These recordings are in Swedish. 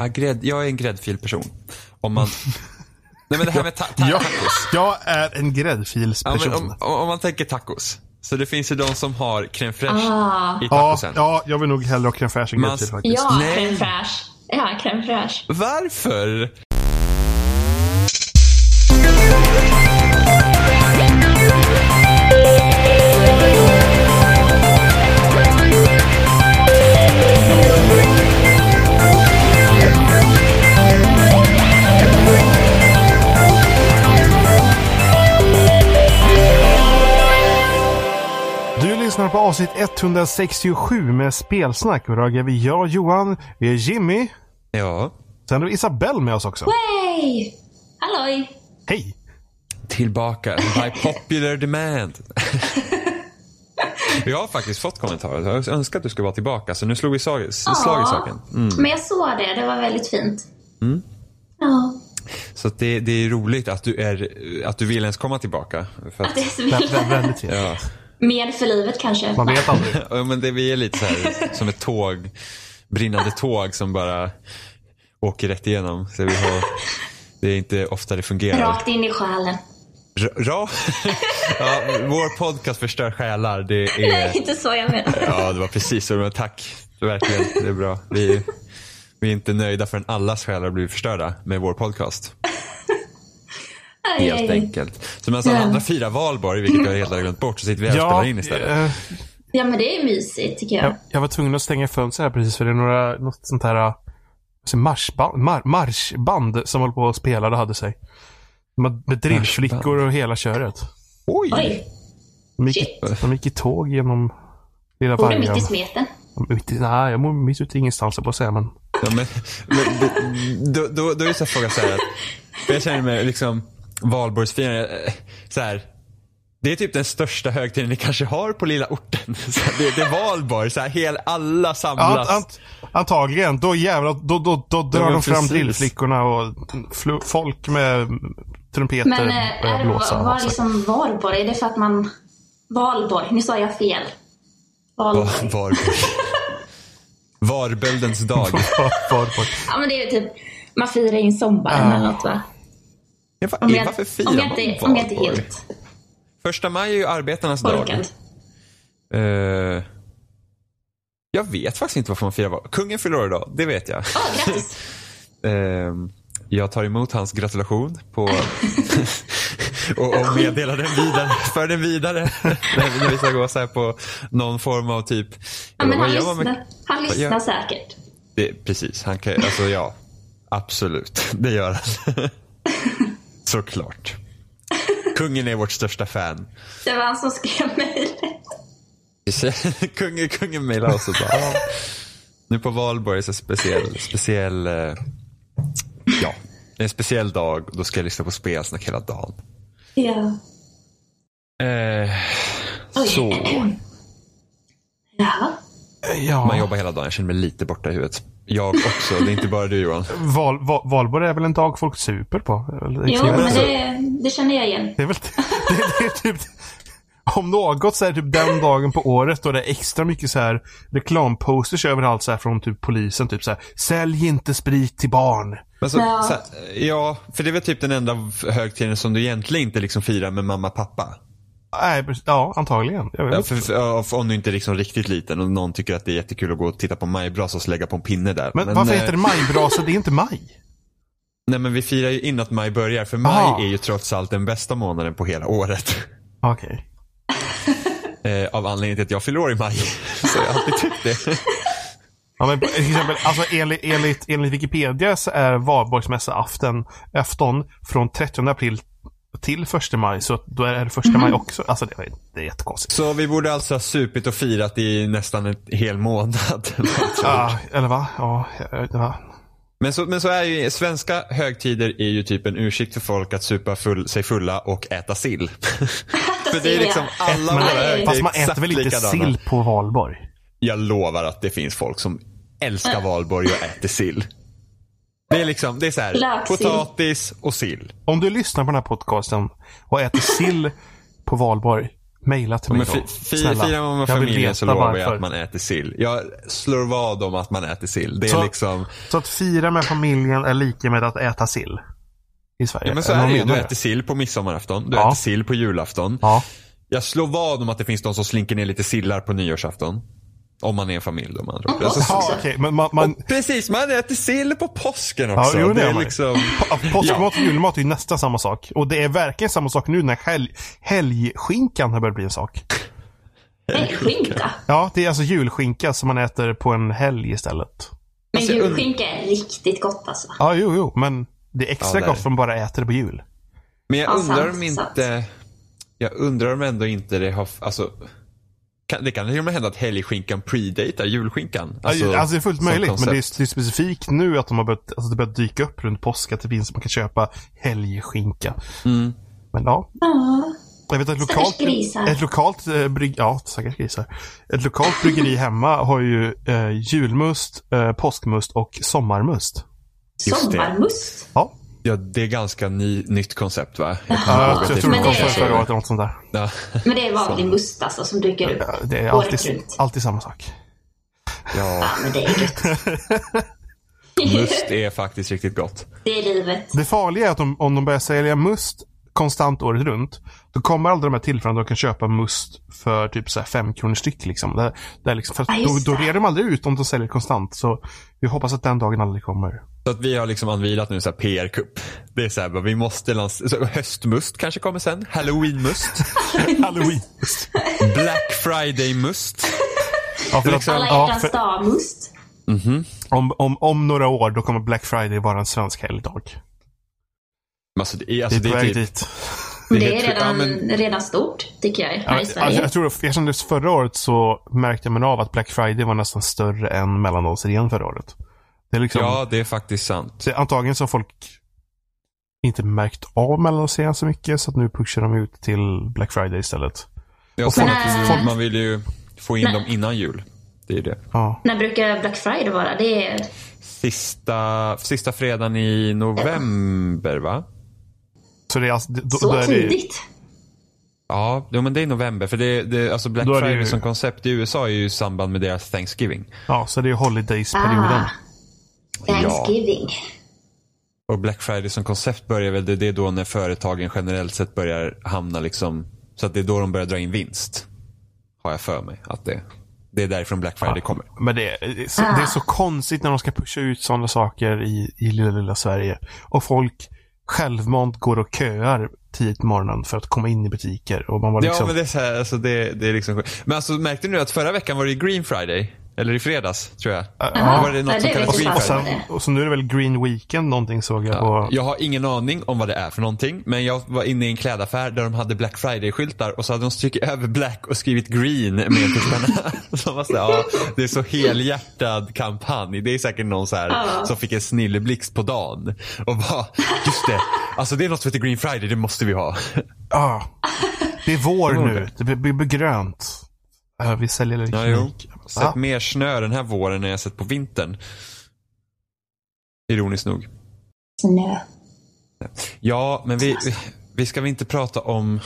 Ja, grädd, jag är en gräddfilperson. Om man... Nej men det här med ta ta Jag, tacos. jag är en Ja, gräddfilsperson. men om, om man tänker tacos. Så det finns ju de som har crème fraîche Ah. i ja, tacosen. ja, jag vill nog hellre ha crème fraîche än gräddfil faktiskt. Ja, crème fraîche. Ja, crème fraîche. Varför? Lyssnar på avsnitt 167 med spelsnack. Och idag är vi jag, Johan, vi är Jimmy. Ja. Sen har vi Isabelle med oss också. Hey! Halloj! Hej! Tillbaka by popular demand. Vi har faktiskt fått kommentarer. Jag önskar att du skulle vara tillbaka. Så nu slog vi slag, slag i saken. Mm. Men jag såg det, det var väldigt fint. Ja, Så att det, det är roligt att du, är, att du vill ens komma tillbaka. För att att, det är så väldigt fint. ja. Mer för livet kanske. Man vet aldrig. Ja, men det, vi är lite så här som ett tåg, brinnande tåg som bara åker rätt igenom. Så vi har, det är inte ofta det fungerar. Rakt in i själen. Ra, ja, vår podcast förstör själar. Det Nej, är, inte så jag menar. ja, det var precis så. Men tack, verkligen. Det är bra. Vi, vi är inte nöjda förrän allas själar blir förstörda med vår podcast. Helt enkelt. Så medan alla andra firar valborg, vilket jag helt har glömt bort, så sitter vi här och Ja, spelar in istället. eh, Ja, men det är mysigt tycker jag. jag, jag var tvungen att stänga fönstret här precis för det är några, något sånt här eh, alltså marschband, mar, marschband som håller på att spela och hade sig. Med, med drillflickor och hela köret. Oj! Oj, De gick, Shit. de gick i tåg genom lilla bor du mitt i smeten? Mitt i- Nej, jag bor mitt ute i ingenstans på att säga men. Ja, men, men, då, då, då är det så här fråga så här att, för jag känner mig liksom valborgsfirande, eh, så här. Det är typ den största högtiden ni kanske har på lilla orten. Så här, det, det är valborg, så här, hel, alla samlas. ant, antagligen. Då jävlar, då, då, då drar de fram drillflickorna och folk med trumpeter Men eh, börjar är det, blåsa. vad, sig. liksom valborg? Är det för att man... Valborg, nu sa jag fel. Valborg. Va- Valborg. Varböldens dag. Var- var- Ja, men det är ju typ... Man firar in sommaren Ja. eller något va? Ja, va- Om jag, varför firar om jag, man inte, om jag inte är valborg? helt Första maj är ju arbetarnas dag. korkad. Eh, jag vet faktiskt inte varför man firar valborg. Kungen fyller år idag, det vet jag. Ja, grattis. Ehm, jag tar emot hans gratulation på och, och meddelar den vidare, för den vidare när, vi ska gå så här på någon form av typ Ja, men han man med- lyssnar, han lyssnar gör- säkert. det, Precis, han kan, alltså ja, absolut, det gör han. Såklart. Kungen är vårt största fan. Det var han som skrev mejlet. kungen, kungen mejlar oss och bara, "Ja, nu på valborg är det speciell, speciell, eh, ja, det är en speciell dag. Då ska jag lyssna på spelsnack hela dagen. Ja. Eh, så, Ja. Ja, man jobbar hela dagen. Jag känner mig lite borta i huvudet. Jag också, det är inte bara du Johan. val, val, valborg är väl en dag folk super på? Eller, Jo, men alltså- det, det känner jag igen. det är väl det, det är typ om något så är det typ den dagen på året då det är extra mycket så här reklamposters överallt så här från typ polisen. Typ så här, sälj inte sprit till barn. Så, Ja. så här, ja, för det är väl typ den enda högtiden som du egentligen inte liksom firar med mamma och pappa. Nej, ja, antagligen. Jag vet Ja, inte. för, för, om du inte är liksom riktigt liten och någon tycker att det är jättekul att gå och titta på majbrasa och lägga på en pinne där. Men, varför eh, heter det majbrasa? Det är inte maj. Nej men vi firar ju in att maj börjar, för maj Aha. är ju trots allt den bästa månaden på hela året. Okej. Eh, av anledning till att jag fyller år i maj. Så jag har alltid tyckt det. Ja, men till exempel, alltså enligt, enligt, enligt Wikipedia så är valborgsmässoafton afton från 30 april till 1 maj. Så då är det 1 maj också. Alltså det, är- det är jättekonstigt. Så vi borde alltså ha supit och firat i nästan en hel månad. Ja, eller va? Ja, eh, ja. Men så, men så är ju, svenska högtider är ju typ en ursäkt för folk att supa full, sig fulla och äta sill. för det är liksom alla våra högtider fast man äter väl inte sill på valborg? Jag lovar att det finns folk som älskar valborg och äter sill. Det är liksom, det är så här, potatis och sill. Om du lyssnar på den här podcasten och äter sill på valborg. Mejla till mig då. firar man med familjen så lovar jag att man äter sill. Jag slår vad om att man äter sill. Det är Så- liksom, Så att fira med familjen är lika med att äta sill? I Sverige? ja men så är det ju. Du äter sill på midsommarafton, du Ja. äter sill på julafton. Ja. Jag slår vad om att det finns de som slinker ner lite sillar på nyårsafton. Om man är en familj då med andra Alltså. Ja, okej. Men man, man, Precis, man äter sill på påsken Ja, också. jo, det det är man liksom... pa- påskmat och julmat är ju nästan samma sak. Och det är verkligen samma sak nu när helg, helgskinkan har börjat bli en sak. Nej, skinka. Ja, det är alltså julskinka som man äter på en helg istället. Men Alltså, julskinka är riktigt gott alltså. Ja, jo, jo, men det är extra Ja, gott att man bara äter det på jul. Men jag Ja, undrar sant, om inte... Jag undrar om ändå inte det har... Alltså, det kan till och med hända att helgskinkan predatar julskinkan. Alltså, alltså det är fullt möjligt, men det är, koncept. det är specifikt nu att de har börjat, alltså det börjat dyka upp runt påsk att det finns, man kan köpa helgskinka. Mm. Men ja, Ja. jag vet att ett lokalt, ett lokalt eh, brygg, ja, stackars grisar. Ett lokalt bryggeri hemma har ju eh, julmust, eh, påskmust och sommarmust. Just det. Sommarmust. Ja, Ja, det är ganska ny, nytt koncept va? Jag ja tror det Men kom det förra är- förra året eller något sånt där. Ja, Men det är vanlig must alltså som dyker upp Ja, Det är alltid, alltid samma sak. ja, Ja, men det är gött. must är faktiskt riktigt gott. Det är livet. Det farliga är att om, om de börjar sälja must konstant året runt, då kommer aldrig de här tillfällena då de kan köpa must för typ så här fem kronor styck. Liksom. Det, det är liksom, för Ja, då, då rear de aldrig ut om de säljer konstant. Så vi hoppas att den dagen aldrig kommer. Så att vi har liksom anvilat nu så här PR-kupp. Det är så här, vi måste lansera, höstmust kanske kommer sen. Halloweenmust. Halloween. Black Friday-must. Ja, för Liksom- Alla ja, hjärtans för, dag-must. om, om, om några år då kommer Black Friday vara en svensk helgdag. Alltså, det är, alltså, Det är det är typ, dit. Det, Det är är helt- redan, ja, men- redan stort, tycker jag, här Ja, i alltså, Sverige. jag tror, jag kände förra året så märkte man av att Black Friday var nästan större än mellandagsrean förra året. Det är liksom, ja, det är faktiskt sant. Så antagligen så har folk inte märkt av mellandagsrean så mycket så att nu pushar de ut till Black Friday istället. Tror folk- att folk- man vill ju få in Nej. dem innan jul. Det är det. Ja. När brukar Black Friday vara? Det är... Sista, sista fredagen i november va? Så det är alltså, då, Så då är det, tidigt. Ja, jo, men det är november. För det, det, alltså Black det Friday ju- som koncept i USA är ju i samband med deras Thanksgiving. ja, så det är holidays-perioden. Ah, Thanksgiving. Och Black Friday som koncept börjar väl, det, är då när företagen generellt sett börjar hamna liksom, så att det är då de börjar dra in vinst. Har jag för mig att det, det är därifrån Black Friday kommer. Men det, är- det, är så, det är så konstigt när de ska pusha ut sådana saker i, i lilla, lilla Sverige. Och folk självmant går och köar tidigt på morgonen för att komma in i butiker. Och man var liksom, Ja men det är så här, alltså det, det är liksom Men alltså märkte du att förra veckan var det Green Friday? Eller i fredags, tror jag. Ja. Då var det något Ja, som vet Green och, sen, och så nu är det väl Green Weekend någonting såg jag på. Jag har ingen aning om vad det är för någonting. Men jag var inne i en klädaffär där de hade Black Friday-skyltar och så hade de strukit över black och skrivit green med en tuschpenna. Så var så här, ja, det är så helhjärtad kampanj. Det är säkert någon så här Ja. som fick en snilleblixt på dagen. Och bara, just det. Alltså det är något som heter Green Friday, det måste vi ha. Ja. Det är vår nu. det. Blir, grönt. Ja, vi säljer Ja, elektronik. jo. Sett Ja. mer snö den här våren än jag sett på vintern. Ironiskt nog. Snö. Ja, men vi, vi, vi ska väl inte prata om...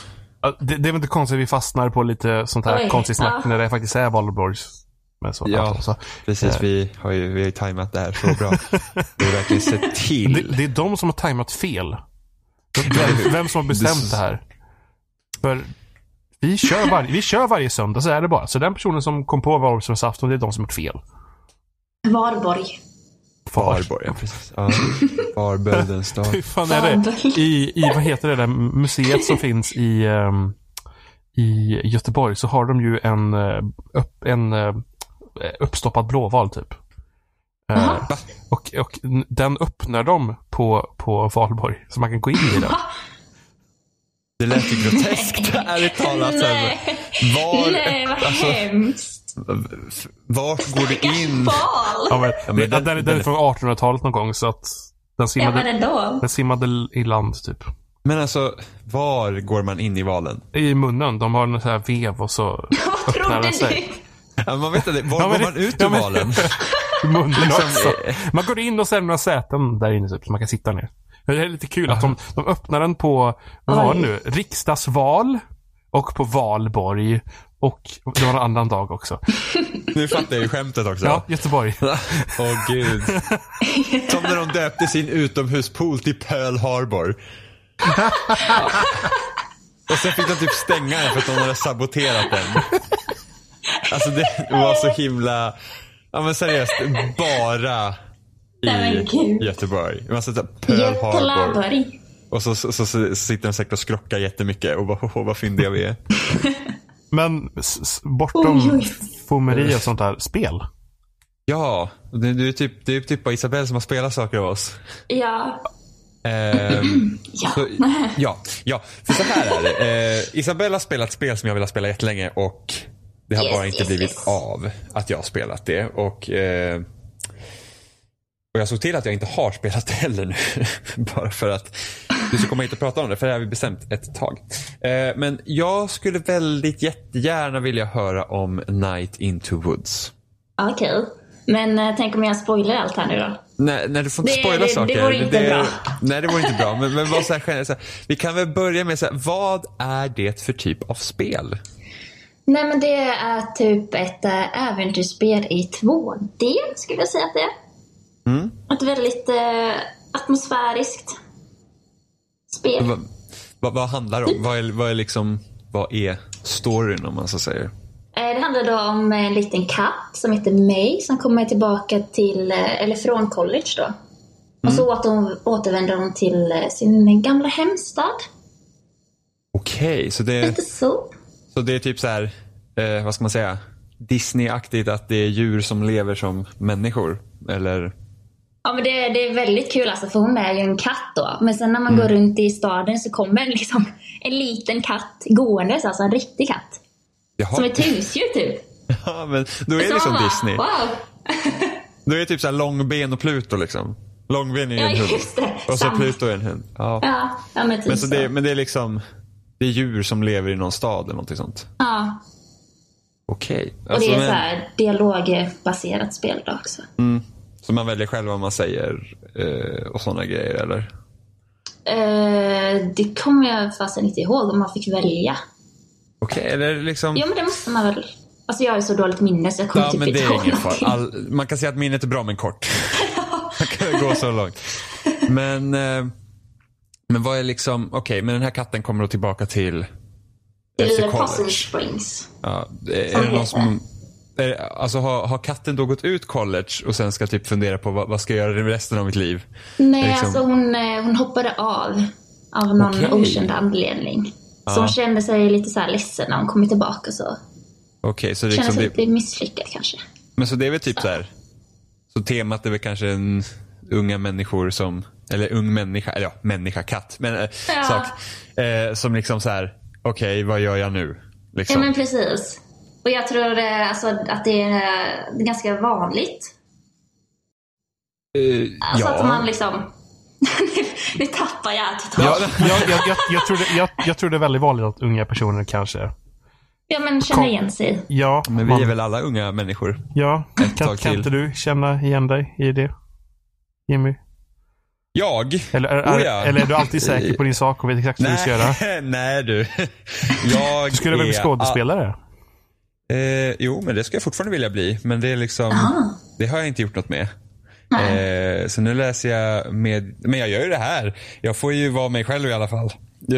Det, det är väl inte konstigt att vi fastnar på lite sånt här Oj, konstigt snack ja. när det faktiskt är valborgs. Men så, Ja. så. Precis, Eh. vi har ju vi har ju tajmat det här så bra. Vi har verkligen sett Det, till. det är de som har tajmat fel. Vem, vem som har bestämt det här. För vi kör, var, vi kör varje söndag, så är det bara. Så den personen som kom på valborgsmässoafton, det är de som har gjort fel. Varborg. Varborg, ja precis. Ja. Varböldens dag. Hur fan är det? I, I, vad heter det där museet som finns i, ehm, i Göteborg så har de ju en, eh, upp, en eh, uppstoppad blåval typ. Jaha. och, och den öppnar de på, på valborg. Så man kan gå in i den. Det lät ju groteskt, ärligt talat. så Nej, Var, nej vad alltså, hemskt. vart går du in? Val. Ja, men, men den, den- den, den den- är från 1800-talet någon gång så att den Ja, simmade, men ändå. den simmade i land typ. Men alltså, var går man in i valen? I munnen. De har en sån här vev och så Vad öppnar den sig. Ja, man vet inte, var Ja, går det- man ut ja, ur men- valen? I munnen Liksom, också. eh, Man går in och ser några säten där inne typ, så man kan sitta ner. Det är lite kul att de, de öppnar den på, vad var det nu? Riksdagsval. Och på valborg. Och det var en annan dag också. Nu fattar jag ju skämtet också. Ja, Göteborg. Åh gud. Som när de döpte sin utomhuspool till Pearl Harbor. Och sen fick de typ stänga den för att de hade saboterat den. Alltså det var så himla, ja men seriöst, bara i. Göteborg. Man sätter Pearl Harbor. Och så, så, så, så sitter de säkert och skrockar jättemycket och bara, "Åh, vad fyndiga vi är. Men bortom oj. fomeri och sånt där, spel. Ja, det, det, är typ, det är typ bara Isabelle som har spelat saker av oss. Ja. Ehm, Ja. Så, ja, ja, för så här är det. Eh, Isabella har spelat spel som jag vill ha spelat jättelänge och det har Yes, bara inte yes, blivit yes. av att jag har spelat det. Och, eh, och jag såg till att jag inte har spelat det heller nu. bara för att du ska komma hit och prata om det, för det har vi bestämt ett tag. Eh, men jag skulle väldigt jättegärna vilja höra om Night into Woods. Okej. Men eh, tänk om jag spoilar allt här nu då? Nej, nej, du får inte Det- spoila det- det saker. vore inte bra. Nej, det vore inte bra. Men, men vad så här, så här, vi kan väl börja med så här, vad är det för typ av spel? Nej men det är typ ett äh, äventyrsspel i 2D skulle jag säga att det är. Mm. Ett väldigt äh, atmosfäriskt spel. Vad, vad, vad handlar det om? Vad är, vad är liksom, vad är storyn om man så säger? Eh, Det handlar då om en liten katt som heter May som kommer tillbaka till, eh, eller från college då. Och så åter, återvänder hon till eh, sin gamla hemstad. Okej, så, det, Lite så. så det är typ så här, eh, vad ska man säga, Disney-aktigt att det är djur som lever som människor? Eller? Ja men det, det är väldigt kul alltså för hon är ju en katt då. Men sen när man går runt i staden så kommer en liksom en liten katt gåendes, alltså en riktig katt. Jaha. Som ett husdjur typ. Ja, men då är det Så som man bara, Disney. Wow! Då är det typ så här Långben och Pluto liksom. Långben är ju Ja, en hund. Och så. Pluto är en hund. Ja. Ja, ja men typ Men, så så. det, men det är liksom, det är djur som lever i någon stad eller någonting sånt? Ja, Okej. och Alltså, det är men- så här dialogbaserat spel då också. Så man väljer själv vad man säger eh, och sådana grejer eller? Eh, det kommer jag fasen inte ihåg om man fick välja. Okej, eller liksom... Jo men det måste man väl. Alltså jag har så dåligt minne så jag kommer Ja, typ men det inte är ihåg ingen någonting. All, man kan säga att minnet är bra men kort. man kan gå så långt. Men, eh, men vad är liksom, okej, men den här katten kommer då tillbaka till Till college. Springs. Ja, är Som det någon som, är, alltså har, har katten då gått ut college och sen ska typ fundera på vad, vad ska jag göra resten av mitt liv? Nej, Liksom- alltså hon, eh, hon hoppade av. Av någon Okej. okänd anledning. Så Ja. hon kände sig lite så här ledsen när hon kom tillbaka så. Okej, så det är Kände liksom sig det, lite misslyckad kanske. men så det är väl typ så här. Så temat är väl kanske en unga människor som, eller ung människa, eller ja, människa, katt, men eh, Ja. sak. Eh, som liksom så här, okej, vad gör jag nu? Liksom. Ja men precis. Och jag tror eh, alltså, att det är, är ganska vanligt. Eh, Alltså ja. att man liksom... nu, tappar jag totalt. Ja, Jag, jag, jag, jag, tror det, jag, jag tror det är väldigt vanligt att unga personer kanske... Ja men känner igen sig. Ja, men vi man- är väl alla unga människor? Ja, ett kan, kan inte du känna igen dig i det? Jimmy? Jag? Eller är, Oh, ja. eller är du alltid säker på din sak och vet exakt vad du ska göra? Nej, du. Jag Du skulle väl bli skådespelare? Eh, jo, men det ska jag fortfarande vilja bli. Men det är liksom, Ah. det har jag inte gjort något med. Eh, så nu läser jag med, men jag gör ju det här. Jag får ju vara mig själv i alla fall.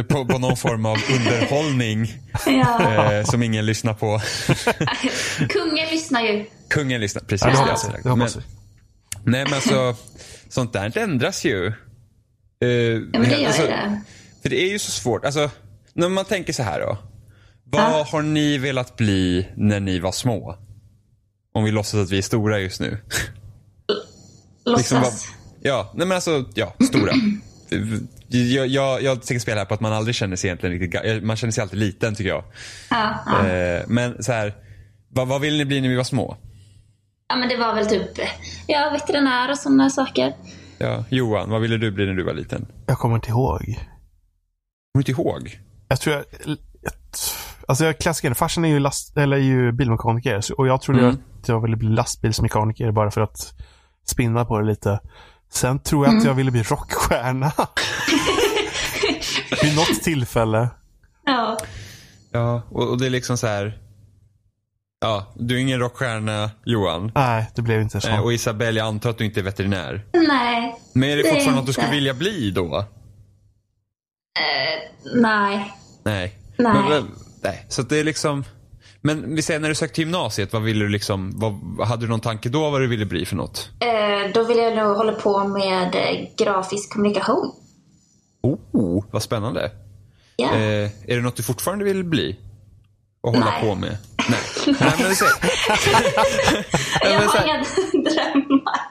På, på någon form av underhållning Ja. eh, som ingen lyssnar på. Kungen lyssnar ju. Kungen lyssnar, precis. Ja, det det hoppas hoppas men. Nej men alltså, sånt där ändras ju. Eh, Ja men det gör alltså, ju det. För det är ju så svårt. Alltså, när man tänker så här då. Vad Ja. har ni velat bli när ni var små? Om vi låtsas att vi är stora just nu. Låtsas. Liksom Ja, nej men alltså, ja, stora. jag, jag, jag tänker spela här på att man aldrig känner sig egentligen riktigt Man känner sig alltid liten tycker jag. Ja, ja. Eh, men så här, vad, vad vill ni bli när vi var små? ja men det var väl typ ja, veterinär och sådana saker. Ja, Johan, vad ville du bli när du var liten? Jag kommer inte ihåg. Kommer du inte ihåg? Jag tror jag... jag alltså jag klassiker. Farsan är ju, last, eller är ju bilmekaniker. Och jag trodde Mm. att jag ville bli lastbilsmekaniker bara för att spinna på det lite. Sen tror jag att jag ville bli rockstjärna. Vid något tillfälle. Ja. Ja, och, och det är liksom så här. Ja, du är ingen rockstjärna Johan. Nej, det blev inte så. Eh, Och Isabelle, jag antar att du inte är veterinär. Nej. Men är det Det är fortfarande något du inte. skulle vilja bli då? Nej. Nej. Nej. Men, men, nej. Så att det är liksom. Men vi säger när du sökte gymnasiet, vad ville du liksom, vad, hade du någon tanke då vad du ville bli för något? Eh, då vill jag nog hålla på med eh, grafisk kommunikation. Oh, vad spännande. Ja. Eh, är det något du fortfarande vill bli? Och hålla Nej. på med? Nej. Nej men säger. jag men så har inga drömmar.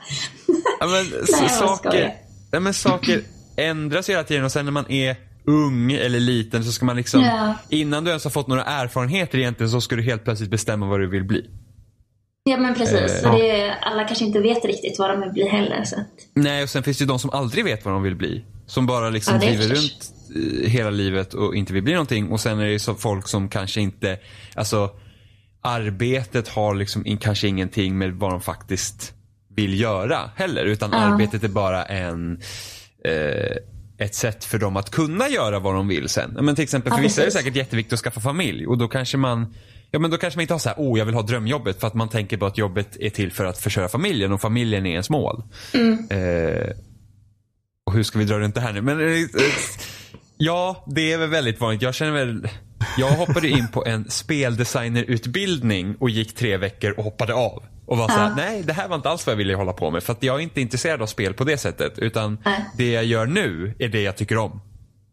Ja, men, Nej, saker, ja, men saker ändras hela tiden och sen när man är ung eller liten så ska man liksom, Ja. innan du ens har fått några erfarenheter egentligen så ska du helt plötsligt bestämma vad du vill bli. Ja men precis. Eh, och det är, alla kanske inte vet riktigt vad de vill bli heller. Så att, Nej, och sen finns det ju de som aldrig vet vad de vill bli. Som bara liksom Ja, driver runt eh, hela livet och inte vill bli någonting. Och sen är det så folk som kanske inte, alltså arbetet har liksom in, kanske ingenting med vad de faktiskt vill göra heller. Utan Ja. arbetet är bara en eh, ett sätt för dem att kunna göra vad de vill sen. Men till exempel för Ja, vissa är det säkert jätteviktigt att skaffa familj och då kanske man Ja men då kanske man inte har så här, oh jag vill ha drömjobbet för att man tänker på att jobbet är till för att försörja familjen och familjen är ens mål. Eh, och hur ska vi dra runt det här nu? Men eh, eh, ja, det är väl väldigt vanligt. Jag känner väl, jag hoppade in på en speldesignerutbildning och gick tre veckor och hoppade av. Och var så här, Ja. nej det här var inte alls vad jag ville hålla på med. För att jag är inte intresserad av spel på det sättet. Utan Nej. det jag gör nu är det jag tycker om.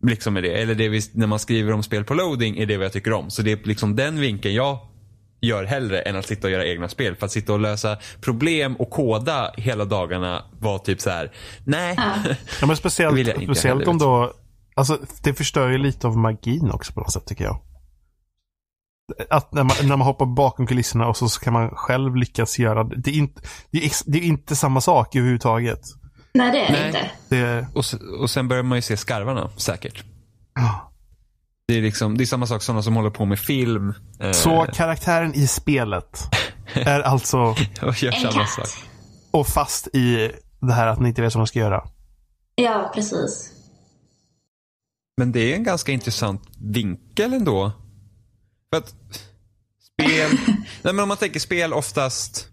Liksom är det. Eller det vi, när man skriver om spel på loading är det vad jag tycker om. Så det är liksom den vinkeln jag gör hellre än att sitta och göra egna spel. För att sitta och lösa problem och koda hela dagarna var typ så här. nej. Ja. Ja, men speciellt, vill jag inte speciellt om då... Alltså, det förstör ju lite av magin också på något sätt tycker jag. Att när man, när man hoppar bakom kulisserna och så kan man själv lyckas göra det. Det är inte, det är, det är inte samma sak överhuvudtaget. nej det är Nej. inte. Det, Och, s- och sen börjar man ju se skarvarna säkert. Det är, liksom, det är samma sak sådana som håller på med film. Eh, så karaktären i spelet är alltså och gör En samma katt. sak. och fast i det här att ni inte vet vad man ska göra. Ja, precis. Men det är en ganska intressant vinkel ändå. För att spel, nej men om man tänker spel oftast,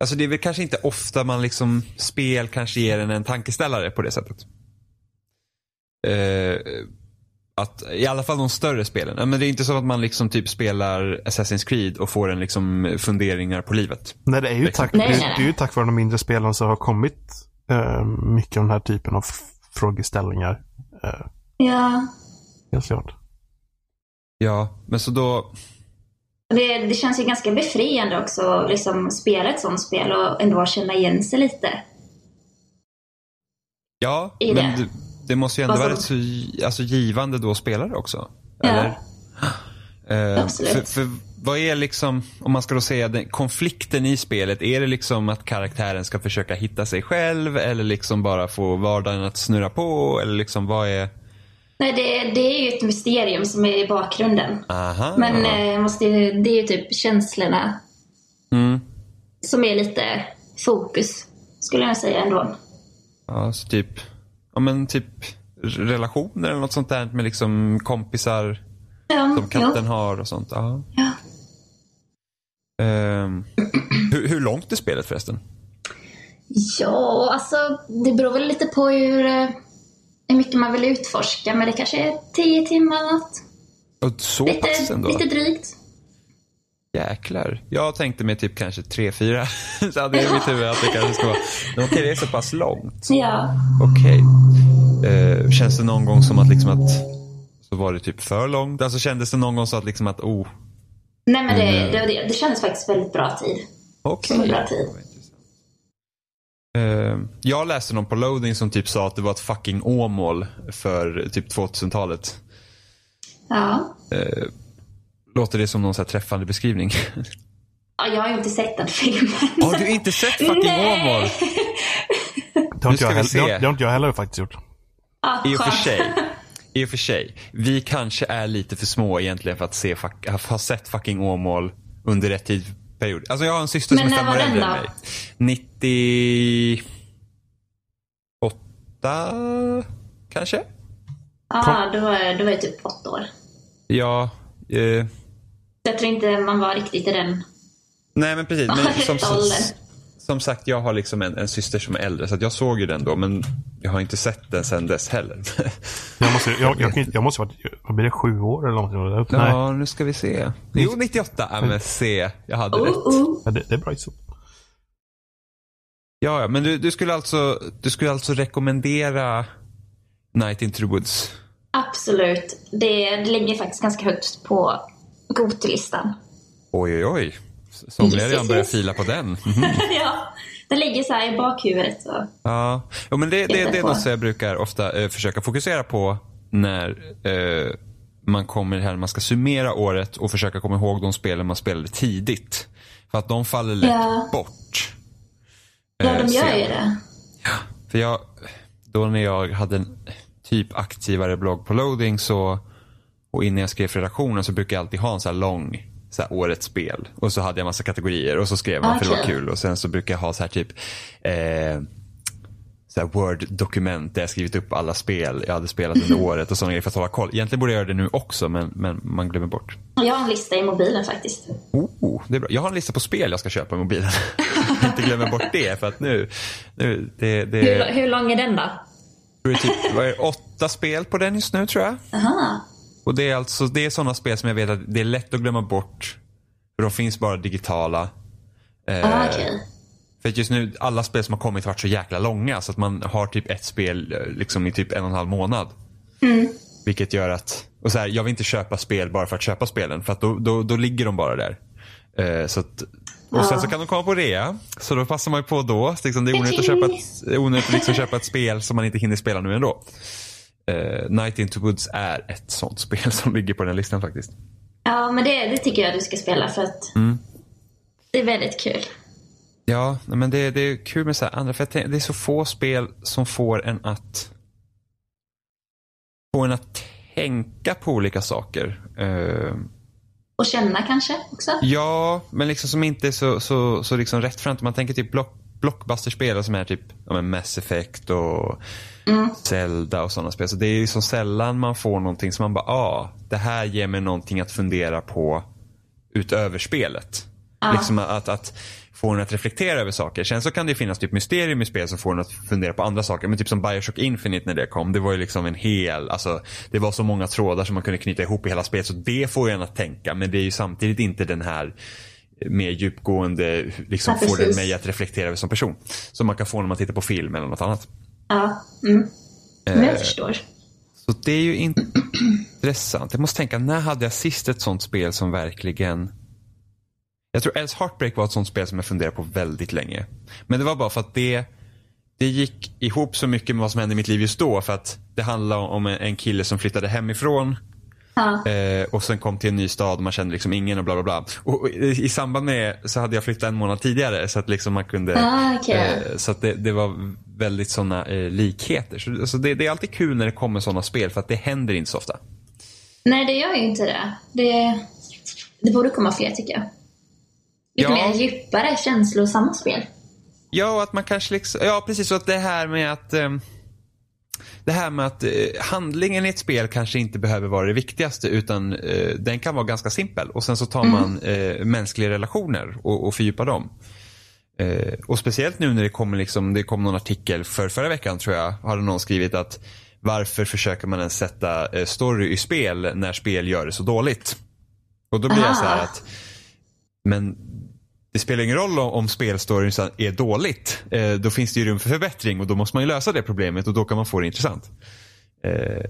alltså det är väl kanske inte ofta man liksom, spel kanske ger en en tankeställare på det sättet. Eh, att, I alla fall de större spelen. Men det är inte så att man liksom typ spelar Assassin's Creed och får en liksom funderingar på livet. Nej, det är ju tack, Nej, nej, nej. det är ju tack vare de mindre spelen som har kommit eh, mycket av den här typen av frågeställningar. Uh, Ja. helt klart. Ja, men så då, Det, det känns ju ganska befriande också att liksom spela ett sånt spel och ändå känna igen sig lite. ja, I men det. det, måste ju ändå vara rätt så alltså, givande då att spela det också. Ja. Eller? Eh, Absolut. För, för vad är liksom, om man ska då säga den, konflikten i spelet, är det liksom att karaktären ska försöka hitta sig själv eller liksom bara få vardagen att snurra på eller liksom vad är, Nej, det, det är ju ett mysterium som är i bakgrunden. aha. Men eh, måste, det är ju typ känslorna mm. som är lite fokus, skulle jag säga ändå. Ja, så typ, ja men typ relationer eller något sånt där med liksom kompisar Ja, som katten jo. har och sånt. Ja. Ja. Ehm, hur, hur långt är spelet förresten? Ja, alltså det beror väl lite på hur, eh, hur mycket man vill utforska. Men det kanske är tio timmar eller något. Och så pass Lite, ändå? lite drygt. Jäklar. Jag tänkte mig typ kanske tre fyra. så hade jag i mitt huvud att det kanske ska vara. Men okej, det är så pass långt. Ja. Okej. Eh, känns det någon gång som att liksom att så var det typ för långt? Alltså kändes det någon gång så att liksom att oh, Nej men det, Mm. det, det, det kändes faktiskt väldigt bra tid. okej. Bra tid. Eh, jag läste någon på loading som typ sa att det var ett fucking Åmål för typ 2000-talet. Ja. Låter det som någon så här träffande beskrivning? ja. Jag har ju inte sett den filmen. Har du inte sett fucking Nej. Åmål? Det har, inte ska jag heller, se. det, har, inte jag heller faktiskt gjort. Ja, I och för sig. I och för sig. Vi kanske är lite för små egentligen för att se, fuck, ha- sett fucking Åmål under rätt tidsperiod. Alltså jag har en syster Men som är fem år äldre än då? mig. 98 kanske? Ja, då var, då var jag typ åtta år. Ja, Eh, Jag tror inte man var riktigt i den. nej men precis. Men som, som, sagt, jag har liksom en, en syster som är äldre så att jag såg ju den då men jag har inte sett den sedan dess heller. Jag måste, jag, jag, inte- jag måste varit, vad blir det, sju år eller någonting? Nej, ja, nu ska vi se. Jo, 98. Ja, men se. Jag hade Oh, rätt. oh. Ja, det, det är bra så. Ja, ja, men du, du, skulle alltså, du skulle alltså rekommendera Night into the Woods? Absolut. Det, det ligger faktiskt ganska högt på Gotelistan. Oj, oj, oj. Somliga redan börjar fila på den. Mhm. ja, den ligger så här i bakhuvudet. Så. Ja, jo, men det, det, det är något som jag brukar ofta eh, försöka fokusera på när eh, man kommer här, man ska summera året och försöka komma ihåg de spelen man spelade tidigt. För att de faller lätt Ja. bort. Ja, Eh, de gör sen. ju det. För jag, då när jag hade en typ aktivare blogg på loading så, och innan jag skrev för redaktionen så brukade jag alltid ha en så här lång så här, årets spel. Och så hade jag massa kategorier och så skrev man för det var kul. Och sen så brukar jag ha så här typ eh, så här Word-dokument där jag skrivit upp alla spel jag hade spelat under året och sådana grejer för att hålla koll. Egentligen borde jag göra det nu också men, men man glömmer bort. Jag har en lista i mobilen faktiskt. Oh, det är bra. Jag har en lista på spel jag ska köpa i mobilen. jag inte glömmer bort det för att nu, nu det, det, Hur, hur lång är den då? det är typ, vad är det, åtta spel på den just nu tror jag. Aha. Och det är alltså det är sådana spel som jag vet att det är lätt att glömma bort. För de finns bara digitala. Eh, Ah, okej. För att just nu, alla spel som har kommit har varit så jäkla långa så att man har typ ett spel eh, liksom i typ en och en halv månad. Vilket gör att, och så här, jag vill inte köpa spel bara för att köpa spelen för att då, då, då ligger de bara där. Eh, så att, och sen Ja. så kan de komma på rea, så då passar man ju på då. Så liksom, det är onödigt att köpa ett, onödigt att liksom köpa ett spel som man inte hinner spela nu ändå. Uh, Night into Woods är ett sånt spel som ligger på den listan faktiskt. Ja, men det, det tycker jag du ska spela för att Mm. det är väldigt kul. Ja, men det, det är kul med så andra, för det är så få spel som får en att få en att tänka på olika saker. Eh, Och känna kanske också. ja, men liksom som inte är så, så, så liksom rättframt. Man tänker typ block, blockbusterspel som är typ ja, Mass Effect och Zelda och sådana spel. Så det är ju så sällan man får någonting som man bara, ah, det här ger mig någonting att fundera på utöver spelet. Liksom att, att få en att reflektera över saker. Sen så kan det finnas typ mysterium i spel som får en att fundera på andra saker. Men typ som Bioshock Infinite när det kom. Det var ju liksom en hel, alltså det var så många trådar som man kunde knyta ihop i hela spelet. Så det får en att tänka. Men det är ju samtidigt inte den här mer djupgående, liksom Ja, får det mig att reflektera över som person. Som man kan få när man tittar på film eller något annat. Ja, mm. Men Eh. jag förstår. Så det är ju intressant. Jag måste tänka, när hade jag sist ett sånt spel som verkligen... Jag tror Else Heartbreak var ett sånt spel som jag funderade på väldigt länge. Men det var bara för att det, det gick ihop så mycket med vad som hände i mitt liv just då. För att det handlade om en, en kille som flyttade hemifrån. Ja. Eh, och sen kom till en ny stad och man kände liksom ingen och bla bla bla. Och, och i, i samband med så hade jag flyttat en månad tidigare så att liksom man kunde Ah, okej. eh, Så att det, det var väldigt sådana eh, likheter. Så, alltså det, det är alltid kul när det kommer sådana spel för att det händer inte så ofta. Nej, det gör ju inte det. Det, det borde komma fler tycker jag. Lite Ja. mer djupare, känslosamma spel. Ja, och att man kanske liksom, ja precis så att det här med att ehm, det här med att eh, handlingen i ett spel kanske inte behöver vara det viktigaste utan eh, den kan vara ganska simpel och sen så tar man eh, mänskliga relationer och, och fördjupar dem. Eh, och speciellt nu när det kommer liksom, det kom någon artikel för förra veckan tror jag, hade någon skrivit att varför försöker man ens sätta eh, story i spel när spel gör det så dåligt? Och då blir jag så här Ah. att, men det spelar ingen roll om, om spelstoryn är dåligt. Eh, då finns det ju rum för förbättring och då måste man ju lösa det problemet och då kan man få det intressant. Eh,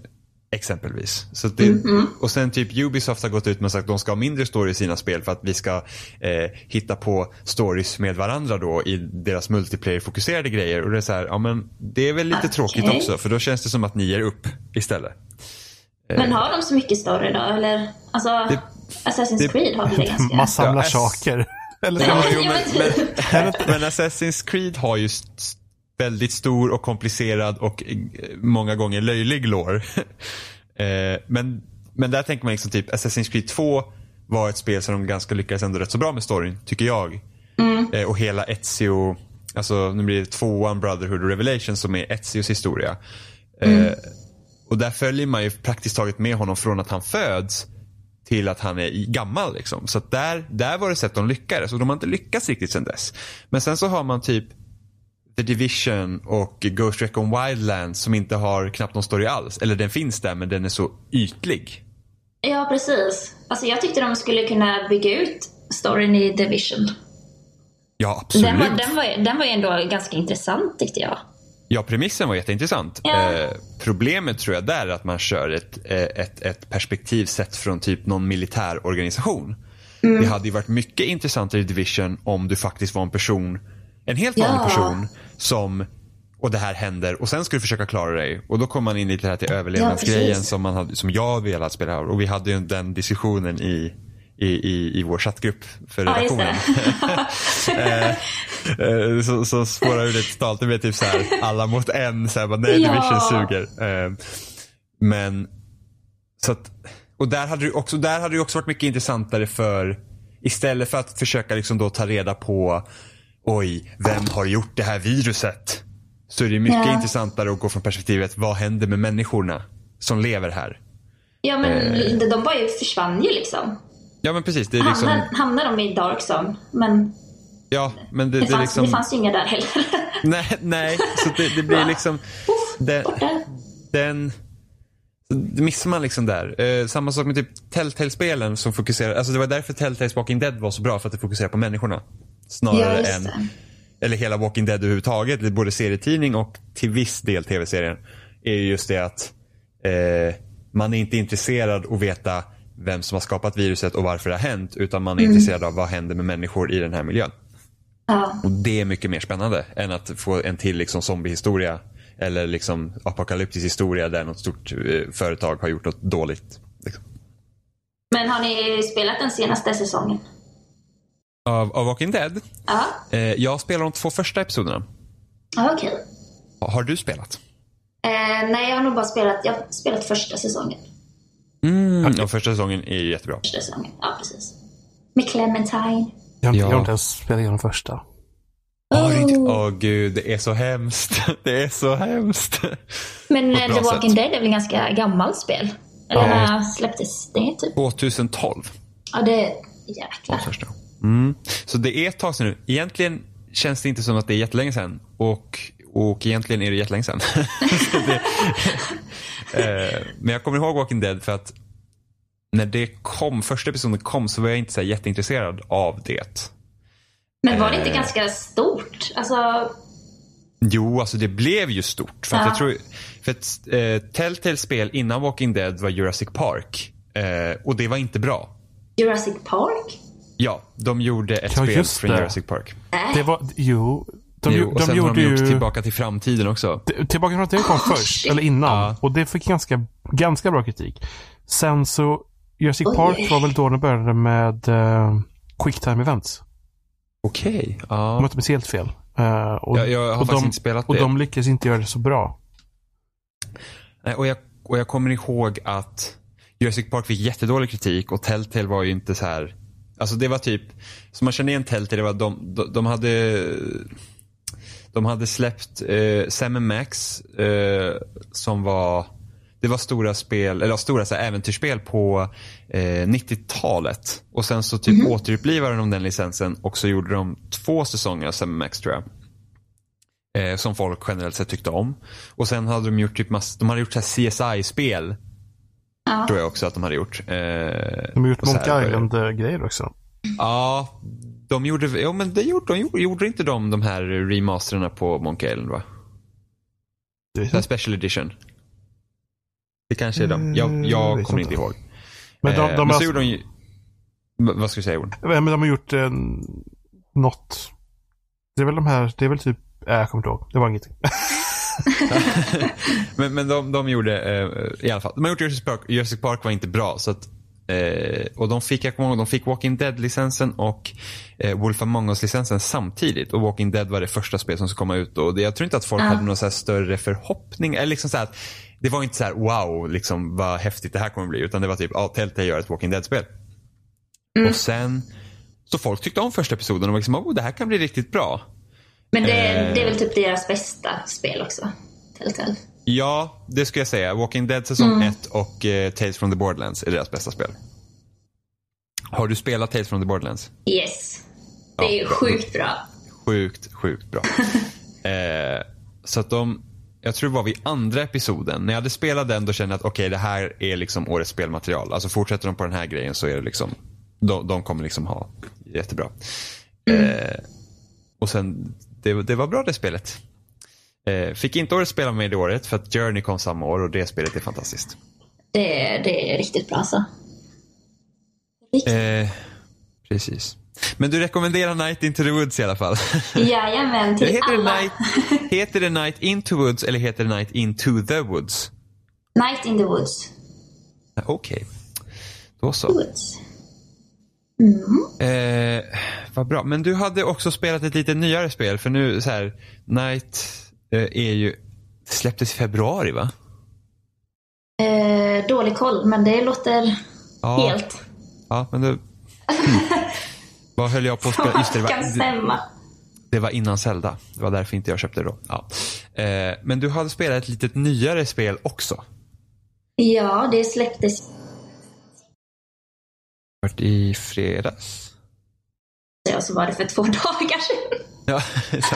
exempelvis. Så det, Och sen typ Ubisoft har gått ut med sagt att de ska ha mindre story i sina spel för att vi ska eh, hitta på stories med varandra då i deras multiplayer-fokuserade grejer. Och det är så här, ja men det är väl lite Okej. tråkigt också för då känns det som att ni ger upp istället. Men har de så mycket story då? Eller, alltså, Assassin's det- Creed har väl det ganska... Man samlar Ja, saker. Eller Ja, jo, men, men- men, Assassin's Creed har ju väldigt stor och komplicerad och eh, många gånger löjlig lore. eh, men, men där tänker man liksom typ Assassin's Creed 2 var ett spel som de ganska lyckades ändå rätt så bra med storyn, tycker jag. Eh, och hela Ezio, alltså nu blir det tvåan Brotherhood och Revelation som är Ezios historia. Eh, och där följer man ju praktiskt taget med honom från att han föds till att han är gammal. Liksom. Så där, där var det sätt de lyckades och de har inte lyckats riktigt sen dess. Men sen så har man typ The Division och Ghost Recon Wildlands som inte har knappt någon story alls. Eller den finns där men den är så ytlig. Ja, precis. Alltså jag tyckte de skulle kunna bygga ut storyn i Division. Ja absolut. Den var, den, var, den var ju ändå ganska intressant tyckte jag. Ja, premissen var jätteintressant. Ja. Eh, problemet tror jag där är att man kör ett, eh, ett, ett perspektiv sett från typ någon militär organisation. Mm. Det hade ju varit mycket intressantare i Division om du faktiskt var en person, en helt Ja. vanlig person som och det här händer och sen ska du försöka klara dig. Och då kommer man in lite här till överlevnadsgrejen precis. som, man hade, som jag velat spela här. Och vi hade ju den diskussionen i, i, i, i vår chattgrupp för Ja, redaktionen. det. Eh, så, så spårar ur det totalt. Det blir typ så här alla mot en. Så här, bara, nej, Ja. Division suger. Eh, men så att, och där hade, det också, där hade det också varit mycket intressantare för istället för att försöka liksom då ta reda på oj, vem har gjort det här viruset? Så är det mycket Ja. intressantare att gå från perspektivet vad händer med människorna som lever här? Ja, men Eh. de bara ju försvann ju liksom. Ja men precis, det är liksom, Hamnade, hamnade de i Dark Zone. Men ja men det, det, fanns, liksom, det fanns ju inga där heller. nej, nej, så det, det blir liksom, borta. den det missar man liksom där. Eh, samma sak med typ Telltale-spelen som fokuserar, alltså det var därför Telltales Walking Dead var så bra för att det fokuserar på människorna. Snarare Ja, än, eller hela Walking Dead överhuvudtaget, både serietidning och till viss del tv-serien. Är ju just det att eh, man är inte intresserad att veta vem som har skapat viruset och varför det har hänt. Utan man är Mm. intresserad av vad händer med människor i den här miljön. Ja. Och det är mycket mer spännande än att få en till liksom zombiehistoria. Eller liksom apokalyptisk historia där något stort eh, företag har gjort något dåligt. Liksom. Men har ni spelat den senaste säsongen? Av, av Walking Dead. Ja, Eh, jag spelar de två första episoderna. okej. Ha- Har du spelat? Eh, nej, jag har nog bara spelat, jag har spelat första säsongen. Mm. Ja, första säsongen är jättebra. Första säsongen, ja precis. Med Clementine. Jag, har inte- Ja. jag har inte ens spelat igenom första. Åh Oh. oh, gud, det är så hemskt. Det är så hemskt. Men eh, The Walking sätt. Dead är väl ganska gammalt spel? Eller Ja. när släpptes det typ? 2012 Ja, det... var Jäklar. första. Mm. Så det är ett tag sedan nu. Egentligen känns det inte som att det är jättelänge sedan. Och, och egentligen är det jättelänge sedan. Det, eh, men jag kommer ihåg Walking Dead för att när det kom, första episoden kom så var jag inte så här jätteintresserad av det. Men var det inte Eh. ganska stort? Alltså, Jo, alltså det blev ju stort. För att Ja. jag tror, för att eh, Telltales spel innan Walking Dead var Jurassic Park. Eh, och det var inte bra. Jurassic Park? Ja, de gjorde ett Ja, spel från. Jurassic Park. Nej. Det var, jo. De, jo, och de sen gjorde har de gjort ju... Tillbaka till framtiden också. Tillbaka till framtiden kom först, shit. eller innan. Ja. Och det fick ganska, ganska bra kritik. Sen så, Jurassic Oj. Park var väl då de började med uh, Quicktime Events. Okej. Om Ja. jag inte minns helt fel. Eh, och, Jag, jag har och faktiskt de, inte spelat och det. de lyckades inte göra det så bra. Nej, och, jag, och jag kommer ihåg att Jurassic Park fick jättedålig kritik och Telltale var ju inte så här. Alltså det var typ, som man känner igen Telltale, det var de, de, de hade de hade släppt eh, Sam Max eh, som var det var stora spel, eller stora så här, äventyrsspel på eh, 90-talet. Och sen så typ återupplivade de den licensen och så gjorde de två säsonger av Sam Max tror jag. Eh, som folk generellt sett tyckte om. Och sen hade de gjort typ mass, de hade gjort CSI-spel. Ja. Tror jag också att de hade gjort. Eh, De har gjort började- Island-grejer också. Ja, de gjorde, ja men det gjorde de. Gjorde, gjorde inte de de här remasterna på Monkey Island va? Det jag. special edition. Det kanske är de. Jag, Mm, jag vet kommer inte. ihåg. Men de, Eh, de, men har, så gjorde de ju... Vad ska du säga Jon? men de har gjort eh, något. Det är väl de här, det är väl typ, äh, jag kommer inte ihåg. Det var ingenting. men men de, de gjorde eh, i alla fall. De har gjort Jurassic Park. Jurassic Park var inte bra. Så att, eh, och de fick, jag kommer ihåg, de fick Walking Dead-licensen och eh, Wolf Among Us-licensen samtidigt. Och Walking Dead var det första spel som skulle komma ut. Och det, jag tror inte att folk Ja. hade någon så här större förhoppning. Eller liksom så att det var inte så här wow, liksom, vad häftigt det här kommer bli. Utan det var typ, ja, Telltale gör ett Walking Dead-spel. Och sen, så folk tyckte om första episoden och var liksom, oh, det här kan bli riktigt bra. Men det, Eh. det är väl typ deras bästa spel också. Telltale. Ja, det skulle jag säga. Walking Dead säsong 1 och eh, Tales from the Borderlands är deras bästa spel. Har du spelat Tales from the Borderlands? Yes. Det är Ja, bra. sjukt bra. Sjukt, sjukt bra. eh, så att de, jag tror det var vid andra episoden, när jag hade spelat den då kände jag att okej det här är liksom årets spelmaterial. Alltså fortsätter de på den här grejen så är det liksom, de, de kommer liksom ha jättebra. Eh, och sen, det, det var bra det spelet. Eh, fick inte årets spel med det året för att Journey kom samma år och det spelet är fantastiskt. Det, är- det är riktigt bra alltså. Riktigt. Eh, precis. Men du rekommenderar Night into the Woods i alla fall. Jajamän, till heter, det alla. night, heter det Night into Woods eller heter det Night into the Woods? Night in the Woods. Okej, då så. Woods. Eh, vad bra. Men du hade också spelat ett lite nyare spel för nu så här, Night är ju, det släpptes i februari va? Eh, dålig koll, men det låter Ja. helt. Ja, men du. Vad höll jag på att spela? Just det, det kan var, stämma. det var innan Zelda. Det var därför inte jag köpte det då. Ja. Eh, men du hade spelat ett litet nyare spel också. Ja, det släpptes. Vart i fredags. Ja, så var det för två dagar sedan. Ja,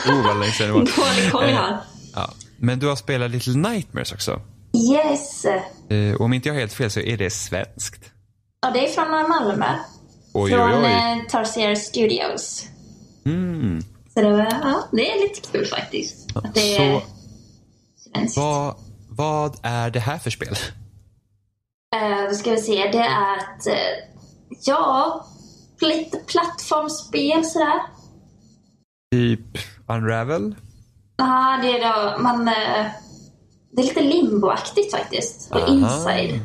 oh vad länge sedan det var. Dålig koll jag har. Ja. Men du har spelat Little Nightmares också. Yes. Eh, och om inte jag har helt fel så är det svenskt. Ja, det är från Malmö. Oj, från oj, oj. eh, Tarsier Studios. Mm. Så det, var, ja, det är lite kul faktiskt. Att det är Så svenskt. vad, vad är det här för spel? Eh, då ska vi se. Det är ett, eh, ja, lite plattformsspel sådär. Typ Unravel? Ja, det är då, man, eh, det är lite limboaktigt faktiskt. Och Aha. inside.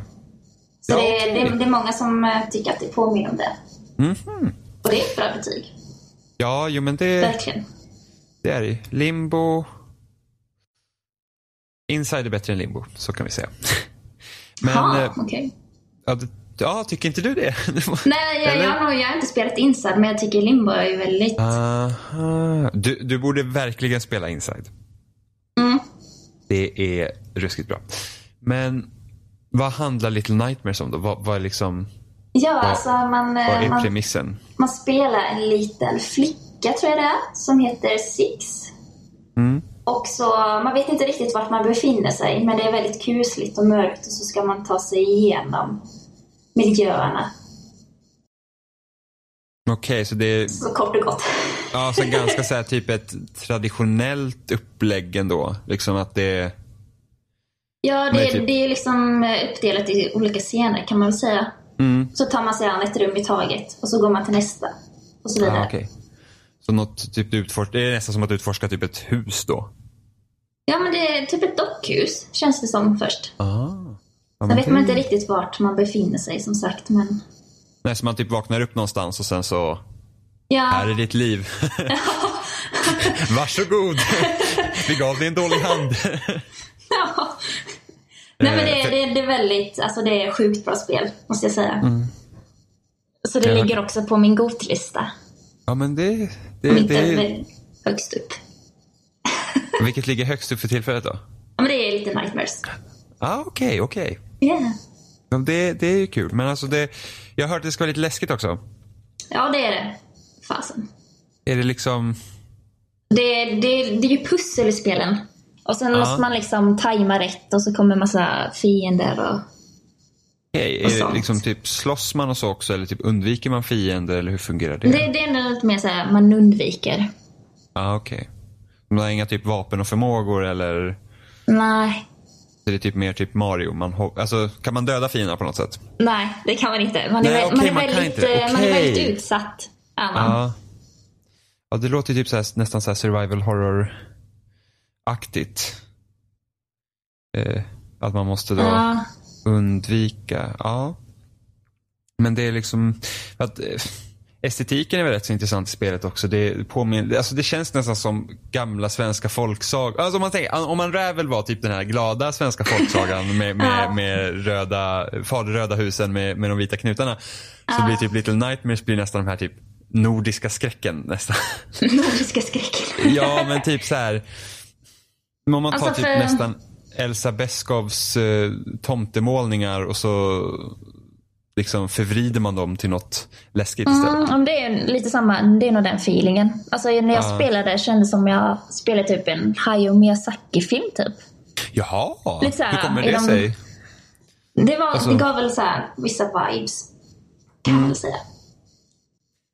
Så Ja, det, är, okej. det, är- det är många som eh, tycker att det påminner om det. Mhm. Och det är ett bra betyg. Ja, jo men det, Verkligen. det är det. Limbo. Inside är bättre än Limbo, så kan vi säga. Men, Ja, eh, okej. ja, det- ja, tycker inte du det? Nej, jag, jag, har jag har inte spelat Inside, men jag tycker Limbo är ju väldigt... Aha. Du, du borde verkligen spela Inside. Mm. Det är ruskigt bra. Men vad handlar Little Nightmares om då? Vad, vad är liksom, Ja, alltså man, eh, vad är man, premissen? man spelar en liten flicka, tror jag det är, som heter Six. Mm. Och så, man vet inte riktigt vart man befinner sig, men det är väldigt kusligt och mörkt och så ska man ta sig igenom miljöerna. Okej, så det är Så kort och gott. ja, så ganska så här, typ ett traditionellt upplägg ändå. Liksom att det. Ja, det, är typ- det är liksom eh, uppdelat i olika scener kan man väl säga. Mm. Så tar man sig an ett rum i taget och så går man till nästa. Och så vidare. Ah, okej. Så något typ utforsk- det är nästan som att utforska typ ett hus då? Ja, men det är typ ett dockhus, känns det som först. Ah. Ja, Sen vet man inte riktigt vart man befinner sig som sagt, men... Nej, så man typ vaknar upp någonstans och sen så, Ja, här är ditt liv. Varsågod. Vi gav dig en dålig hand. ja. Nej men det, Eh, är- det, är- det är väldigt, alltså det är sjukt bra spel, måste jag säga. Så det Ja. ligger också på min gotlista. ja, men det... det, Om inte det högst upp. vilket ligger högst upp för tillfället då? Ja, men det är lite Nightmares. ah, okej, okej. Yeah. Ja, Det, det är ju kul. Men alltså det, jag har hört att det ska vara lite läskigt också. Ja, det är det. Fasen. Är det liksom... Det, det, det är ju pussel i spelen. Och sen Ja. måste man liksom tajma rätt och så kommer massa fiender och... Okej, Och är det sånt. liksom typ slåss man och så också eller typ undviker man fiender eller hur fungerar det? Det, det är ändå lite mer såhär, man undviker. Ja, okej. Man har inga typ vapen och förmågor eller Nej, är det typ mer typ Mario? Man, alltså, kan man döda fiender på något sätt? nej, det kan man inte. Man är, Nej, man är, man väldigt, eh, man är utsatt. Är man. Ja. Ja, det låter typ så här, nästan så survival horror-aktigt. Eh, att man måste då Ja. undvika, ja. Men det är liksom, att, eh, estetiken är väl rätt så intressant i spelet också. Det, påminner, alltså det känns nästan som gamla svenska folksagor. Alltså om man tänker, om man Rävel var typ den här glada svenska folksagan med, med, med röda, faderröda husen med, med de vita knutarna. Så blir typ Little Nightmares blir nästan de här typ nordiska skräcken nästan. Nordiska skräcken. ja men typ så här. Om man tar Alltså, typ för- nästan Elsa Beskows eh, tomtemålningar och så liksom förvrider man dem till något läskigt istället. Mm, det är lite samma, det är nog den feelingen. Alltså när jag Ja. spelade kändes det som jag spelade typ en Hayao Miyazaki-film typ. Jaha, Lite så här, hur kommer det de- sig? Det, var, Alltså- det gav väl så här vissa vibes. Kan man väl säga.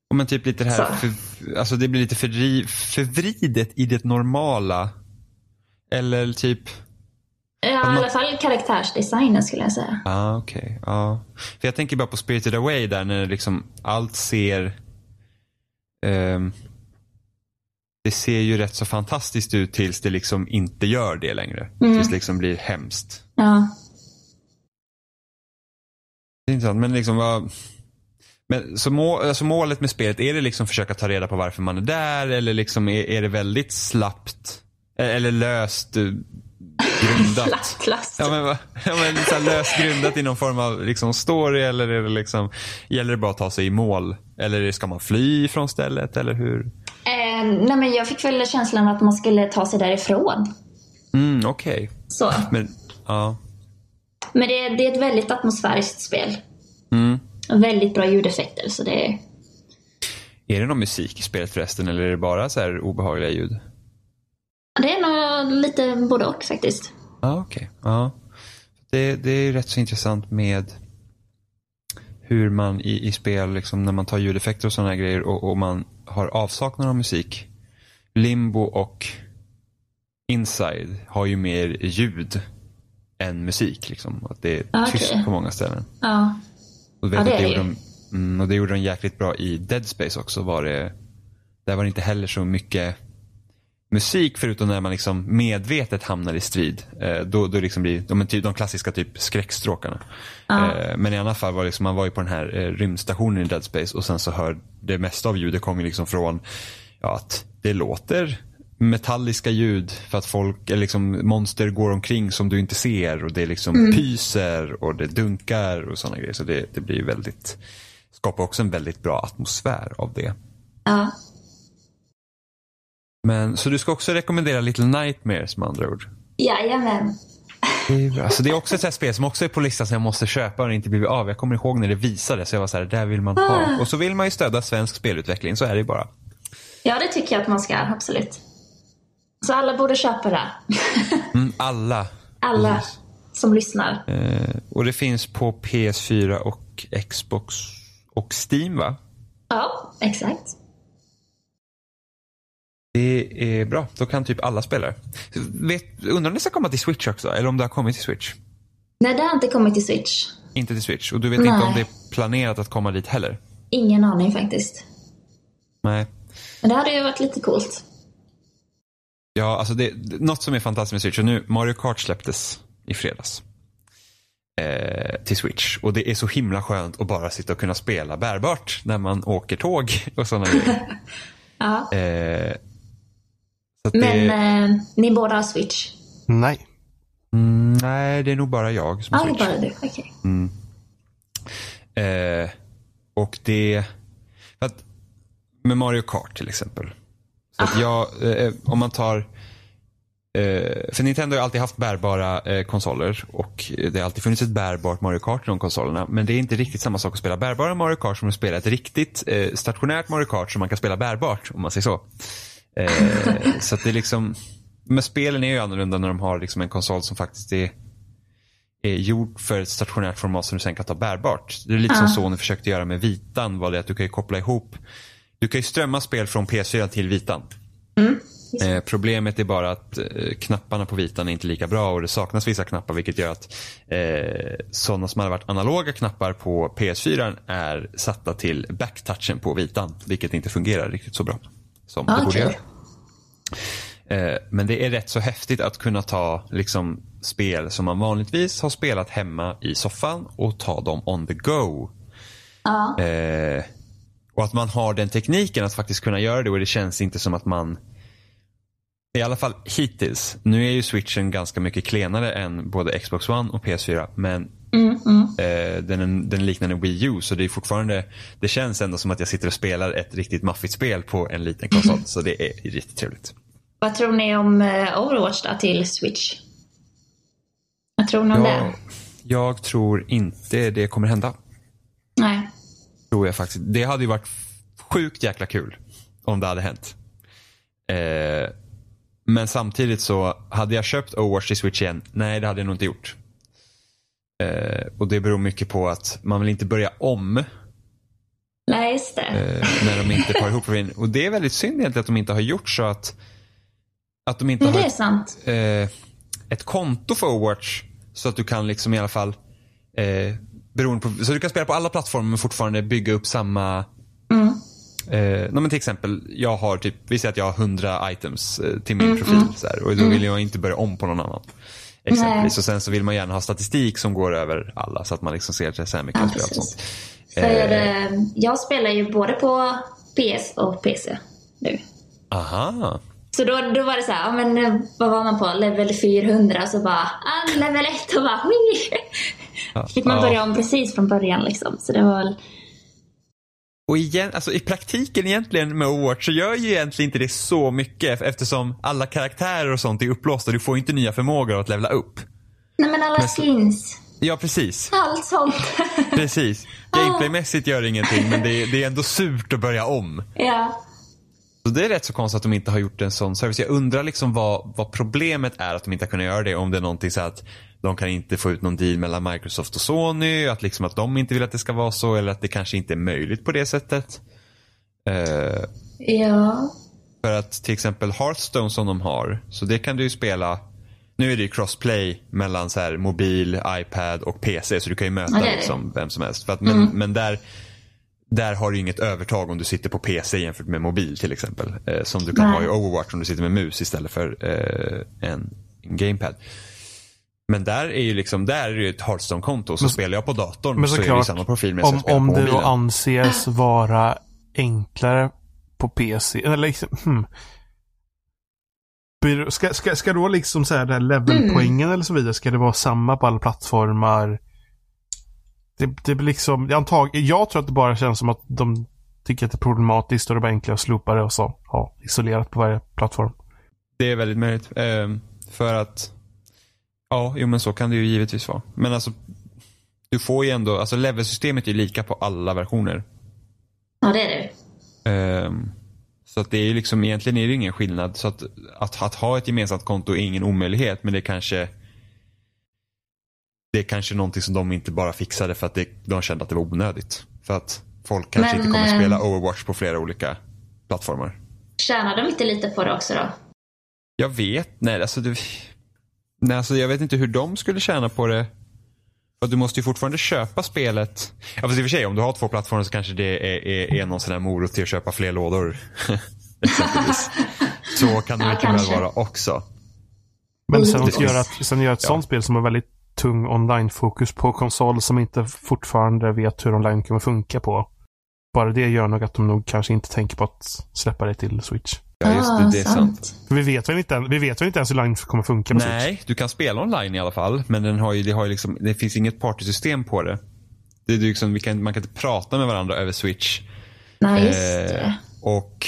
Ja, Men typ lite det här, för, alltså det blir lite förri, förvridet i det normala. Eller typ, Ja, i alla fall karaktärsdesignen skulle jag säga. ja ah, okej. ja. För jag tänker bara på Spirited Away där när liksom allt ser, ehm, det ser ju rätt så fantastiskt ut tills det liksom inte gör det längre. Tills det liksom blir hemskt. Ja. Det är intressant, men liksom vad... Men, så, må, alltså målet med spelet, är det liksom försöka ta reda på varför man är där eller liksom är, är det väldigt slappt eh, eller löst eh, grundat? Plast. Ja men, ja, men löst grundat i någon form av liksom story eller är det liksom, gäller det bara att ta sig i mål? Eller ska man fly från stället eller hur? Eh, nej men jag fick väl känslan att man skulle ta sig därifrån. Mm, okej. Så. Men, ja. Men det, är- det är ett väldigt atmosfäriskt spel. Mm. Väldigt bra ljudeffekter. Så det är... Är det någon musik i spelet förresten eller är det bara så här obehagliga ljud? Det är nog lite både och faktiskt. Ja, okej. Ja. Det, det är rätt så intressant med hur man i, i spel, liksom, när man tar ljudeffekter och sådana här grejer och, och man har avsaknad av musik. Limbo och Inside har ju mer ljud än musik. Liksom. Att det är Ah, tyst på många ställen. Ja. Och, vet Ja, att det är det gjorde de, mm, och det gjorde de jäkligt bra i Dead Space också. Var det, där var det inte heller så mycket musik förutom när man liksom medvetet hamnar i strid. Eh, då, då liksom blir de, typ, de klassiska typ skräckstråkarna. Eh, men i alla fall var liksom, man var ju på den här eh, rymdstationen i Dead Space och sen så hör det mesta av ljudet kommer liksom från ja, att det låter metalliska ljud för att folk, eller liksom monster går omkring som du inte ser och det liksom pyser och det dunkar och sådana grejer. Så det, det blir väldigt, skapar också en väldigt bra atmosfär av det. Ja. Men, så du ska också rekommendera Little Nightmares med andra ord? Jajamän. Alltså det är också ett sånt spel som också är på listan som jag måste köpa och inte blivit av. Jag kommer ihåg när det visades jag var så här, där vill man ha. Och så vill man ju stödja svensk spelutveckling, så är det ju bara. Ja, det tycker jag att man ska. Absolut. Så alla borde köpa det. Mm, alla. Alla som lyssnar. Eh, och det finns på PS4 och Xbox och Steam va? Ja, exakt. Det är bra. Då kan typ alla spela det. Vet, undrar om det ska komma till Switch också? Eller om det har kommit till Switch? Nej, det har inte kommit till Switch. Inte till Switch. Och du vet inte Nej. om det är planerat att komma dit heller? Ingen aning faktiskt. Nej. Men det hade ju varit lite coolt. Ja, alltså det, något som är fantastiskt med Switch, och nu Mario Kart släpptes i fredags. Eh, till Switch. Och det är så himla skönt att bara sitta och kunna spela bärbart när man åker tåg och sådana grejer. Ja. Eh, så att Men det, eh, ni båda har Switch? Nej. mm, nej, det är nog bara jag som har det är Switch. bara du. Okej. Eh, och det... För att, med Mario Kart till exempel. Så att jag, eh, om man tar... Eh, för Nintendo har alltid haft bärbara eh, konsoler och det har alltid funnits ett bärbart Mario Kart i de konsolerna. Men det är inte riktigt samma sak att spela bärbara Mario Kart som att spela ett riktigt eh, stationärt Mario Kart som man kan spela bärbart om man säger så. Eh, så det är liksom... Men spelen är ju annorlunda när de har liksom en konsol som faktiskt är är gjord för ett stationärt format som du sen kan ta bärbart. Det är lite som Sony försökte göra med Vitan. Var det att du kan ju koppla ihop. Du kan ju strömma spel från PS4 till Vitan. Eh, problemet är bara att eh, knapparna på Vitan är inte lika bra och det saknas vissa knappar vilket gör att eh, sådana som hade varit analoga knappar på PS4 är satta till backtouchen på Vitan. Vilket inte fungerar riktigt så bra som det borde Okej. göra. Eh, Men det är rätt så häftigt att kunna ta liksom, spel som man vanligtvis har spelat hemma i soffan och ta dem on the go. Ja. Eh, och att man har den tekniken att faktiskt kunna göra det och det känns inte som att man i alla fall hittills. Nu är ju switchen ganska mycket klenare än både Xbox One och PS4 men Mm, mm. eh, den, den liknar en Wii U så det är fortfarande Det känns ändå som att jag sitter och spelar ett riktigt maffigt spel på en liten konsol så det är riktigt trevligt. Vad tror ni om eh, Overwatch då till Switch? Vad tror ni om det? Jag, jag tror inte det kommer hända. Tror jag faktiskt. Det hade ju varit sjukt jäkla kul om det hade hänt. Eh, men samtidigt så, hade jag köpt Overwatch till Switch igen? Nej, det hade jag nog inte gjort. Eh, och det beror mycket på att man vill inte börja om Nej, just det. eh, när de inte par ihop. Och det är väldigt synd egentligen att de inte har gjort så att, att de inte Men har är ett, sant. eh, ett konto för Overwatch. Så att du kan liksom i alla fall, eh, på, så du kan spela på alla plattformar men fortfarande bygga upp samma Mm. Eh, no, men till exempel, jag har typ, vi säger att jag har 100 items eh, till Mm, min profil. Så här, och då vill jag inte börja om på någon annan. Exempelvis. Nej. Och sen så vill man gärna ha statistik som går över alla så att man liksom ser till så här mycket Ja, spel och precis. sånt. För eh, jag spelar ju både på PS och PC nu. Aha. Så då, då var det så här, ja, men eh, vad var man på? Level 400 så bara, ah, level 1 och bara, hui! Fick man Ja. börja om precis från början liksom. Så det var Och igen, alltså i praktiken egentligen med Overwatch så gör ju egentligen inte det så mycket eftersom alla karaktärer och sånt är upplåsta. Du får ju inte nya förmågor att levla upp. nej men alla Men skins, Ja, precis. allt sånt. Precis. Gameplaymässigt gör det ingenting men det är, det är ändå surt att börja om. ja. Så det är rätt så konstigt att de inte har gjort en sån service. Jag undrar liksom vad, vad problemet är att de inte har kunnat göra det. Om det är någonting så att de kan inte få ut någon deal mellan Microsoft och Sony. Att, liksom att de inte vill att det ska vara så eller att det kanske inte är möjligt på det sättet. Eh, Ja. för att till exempel Hearthstone som de har. Så det kan du ju spela. Nu är det ju crossplay mellan så här mobil, iPad och PC. Så du kan ju möta det. liksom vem som helst. För att, men, men där, där har du inget övertag om du sitter på PC jämfört med mobil till exempel. Eh, som du kan Nej. ha i Overwatch om du sitter med mus istället för eh, en, en gamepad. Men där är ju liksom, där är det ju ett Hearthstone-konto. Så spelar jag på datorn Men så är det ju såklart, samma profil Om, om på det då anses vara enklare på PC. Eller liksom, hmm. Ska, ska, ska då liksom så här, det här levelpoängen eller så vidare, ska det vara samma på alla plattformar? Det, det blir liksom, jag, antag, jag tror att det bara känns som att de tycker att det är problematiskt och det är bara enklare att slopa det och så ha isolerat på varje plattform. Det är väldigt möjligt. Ehm, för att, ja, jo men så kan det ju givetvis vara. Men alltså, du får ju ändå, alltså levelsystemet är ju lika på alla versioner. ja, det är det. Ehm, så att det är ju liksom, egentligen är det ingen skillnad. Så att, att, att ha ett gemensamt konto är ingen omöjlighet, men det är kanske det är kanske någonting som de inte bara fixade för att det, de kände att det var onödigt. För att folk kanske Men, inte kommer ehm, spela Overwatch på flera olika plattformar. Tjänar de inte lite på det också då? Jag vet, nej alltså, det, nej alltså jag vet inte hur de skulle tjäna på det. För du måste ju fortfarande köpa spelet. Ja fast i och för sig om du har två plattformar så kanske det är, är, är någon sån här morot till att köpa fler lådor. Exempelvis. Så kan det Ja, mycket väl vara också. Men Mm. sen att Precis. göra, ett- sen göra ett Ja. sånt spel som har väldigt tung online-fokus på konsol som inte fortfarande vet hur online kommer funka på. Bara det gör nog att de nog kanske inte tänker på att släppa det till Switch. Ja just det, det är sant. För vi vet väl inte, vi vet väl inte ens hur online kommer funka? Nej, du kan spela online i alla fall. Men den har ju, det, har ju liksom, det finns inget partysystem på det. det är liksom, vi kan, man kan inte prata med varandra över Switch. Nej, just Eh, det. och,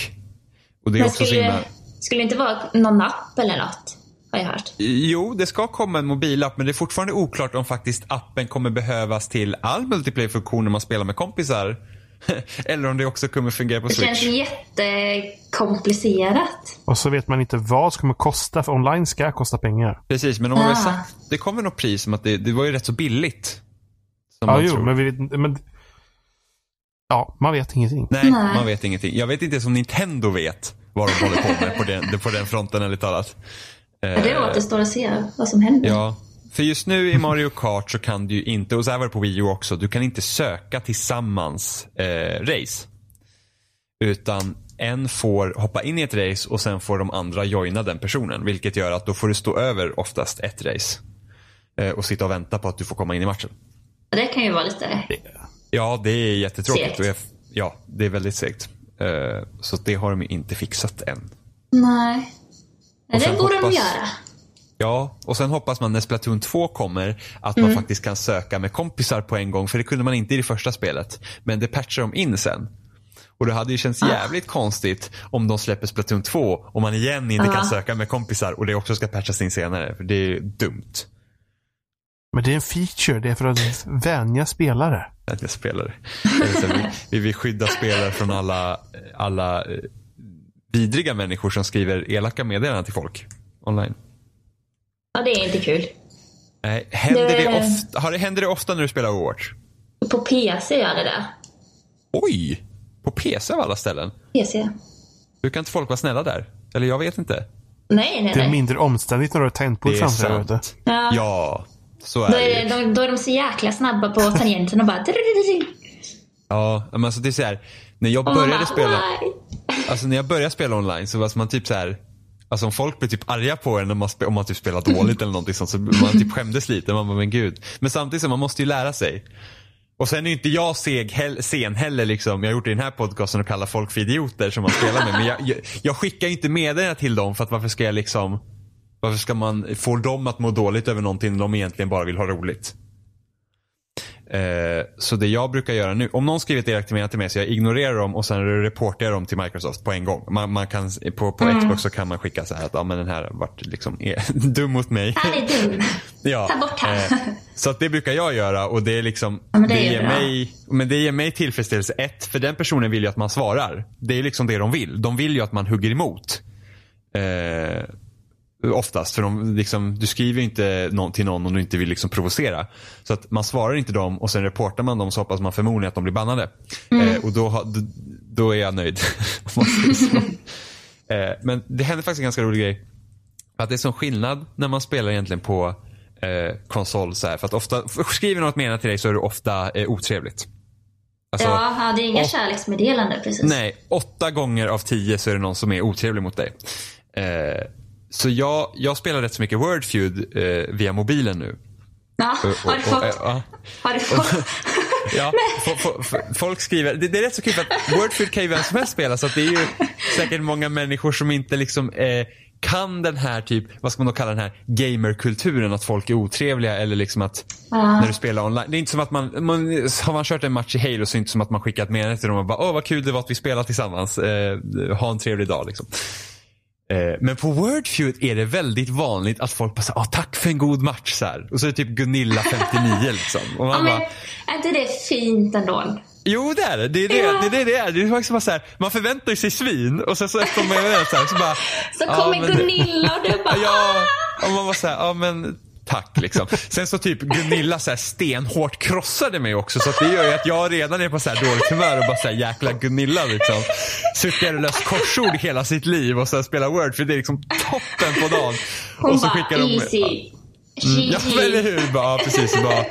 och det är Men också så skulle, himla... skulle det inte vara någon app eller något? Har jag hört. Jo, det ska komma en mobilapp men det är fortfarande oklart om faktiskt appen kommer behövas till all multiplayer-funktion när man spelar med kompisar. Eller om det också kommer fungera på Det känns Switch. jättekomplicerat. Och så vet man inte vad det kommer kosta, för online ska kosta pengar. Precis, men väl Ah. sagt, det kommer något pris som att det, det var ju rätt så billigt. Som Ja, man jo, tror. men vi vet men... Ja, man vet ingenting. Nej, Nej. man vet ingenting. Jag vet inte ens om Nintendo vet vad de håller på med på den, på den fronten ärligt talat. Det Eh, återstår att se vad som händer. Ja, för just nu i Mario Kart så kan du ju inte, och så här var det på Wii U också, du kan inte söka tillsammans eh, race. Utan en får hoppa in i ett race och sen får de andra joina den personen. Vilket gör att då får du stå över oftast ett race. Eh, och sitta och vänta på att du får komma in i matchen. Det kan ju vara lite... Ja, det är jättetråkigt. Segt. Ja, det är väldigt segt. Eh, så det har de ju inte fixat än. Nej. Nej, det borde de hoppas- göra. Ja, och sen hoppas man när Splatoon 2 kommer att man faktiskt kan söka med kompisar på en gång. För det kunde man inte i det första spelet. Men det patchar de in sen. Och det hade ju känts jävligt konstigt om de släpper Splatoon 2 och man igen inte Ja. kan söka med kompisar och det också ska patchas in senare. För det är dumt. Men det är en feature, det är för att vänja spelare. att jag spelar. Eller så, vi, vi vill skydda spelare från alla, alla eh, vidriga människor som skriver elaka meddelanden till folk online. Ja, det är inte kul. Nej, händer det, Det- ofta, har det, händer det ofta när du spelar Overwatch? På PC gör det det. Oj! På PC av alla ställen? PC. Hur kan inte folk vara snälla där? Eller jag vet inte. Nej, nej, Det är nej. mindre omständigt när du har tangentbord framför dig. vet du. Ja. Ja, så Då är det är, ju. de, då är de så jäkla snabba på tangenten och bara... Ja, men alltså det är så här, när jag Och man började bara, spela, "Why?" alltså när jag började spela online så var man typ så här, alltså om folk blir typ arga på en om man, om man typ spelar dåligt eller någonting sånt så man typ skämdes lite. Man bara, men gud. Men samtidigt så man måste ju lära sig. Och sen är ju inte jag seg, hell, sen heller liksom. Jag har gjort det i den här podcasten och kallar folk för idioter som man spelar med. Men jag, jag, jag skickar ju inte meddelanden till dem för att varför ska jag liksom, varför ska man få dem att må dåligt över någonting de egentligen bara vill ha roligt. Eh, så det jag brukar göra nu, om någon skriver ett elakt meddelande till mig så jag ignorerar dem och sen reportar jag dem till Microsoft på en gång. Man, man kan, på på Xbox så kan man skicka så här att ja, men den här varit liksom, är dum mot mig. Han är dum. Ja, Ta bort han. eh, så att det brukar jag göra och det är liksom, Ja, det det, är ger bra. mig, men det ger mig tillfredsställelse. Ett, för den personen vill ju att man svarar. Det är liksom det de vill. De vill ju att man hugger emot. Eh, oftast, för de, liksom, du skriver inte nå- till någon om du inte vill liksom provocera. Så att man svarar inte dem och sen reportar man dem så hoppas man förmodligen att de blir bannade. Mm. Eh, och då, har- d- då är jag nöjd. eh, men det händer faktiskt en ganska rolig grej. Att det är sån skillnad när man spelar egentligen på eh, konsol. Så här, för att ofta, skriver något menat till dig så är det ofta eh, otrevligt. Alltså, ja, ja, det är inga och- kärleksmeddelanden precis. Nej, åtta gånger av tio så är det någon som är otrevlig mot dig. Eh, så jag, jag spelar rätt så mycket Wordfeud eh, via mobilen nu. Ja, Och- har du och- fått? och- ja. Har du fått? Ja, fo- fo- fo- folk skriver, det, det är rätt så kul för att Wordfeud kan ju vem som helst spela så det är ju säkert många människor som inte liksom eh, kan den här typ, vad ska man då kalla den här gamerkulturen att folk är otrevliga eller liksom att Ja. när du spelar online. Det är inte som att man, man har man kört en match i Halo så är det inte som att man skickar ett meddelande till dem och bara åh vad kul det var att vi spelar tillsammans. Eh, ha en trevlig dag liksom. Eh, Men på Wordfeud är det väldigt vanligt att folk bara säger ah, tack för en god match så här. Och så är det typ Gunilla 59 liksom. Och Ja, man men bara, är inte det fint ändå? Jo det är det. Det är det Ja. det, är det, det är. Det är faktiskt bara så här, man förväntar sig svin och sen så efter man det så här så bara. Så ja, kommer men- Gunilla och du bara Ja, och man var så här, ja men tack liksom. Sen så typ Gunilla så här stenhårt krossade mig också så att det gör ju att jag redan är på så här dåligt humör och bara så här jäkla Gunilla liksom. Suttit och löst korsord hela sitt liv och så spelar Word för det är liksom toppen på dagen. Hon och så bara skickar de, easy. Mm, Ja men eller hur. Bara, precis. Bara, eh,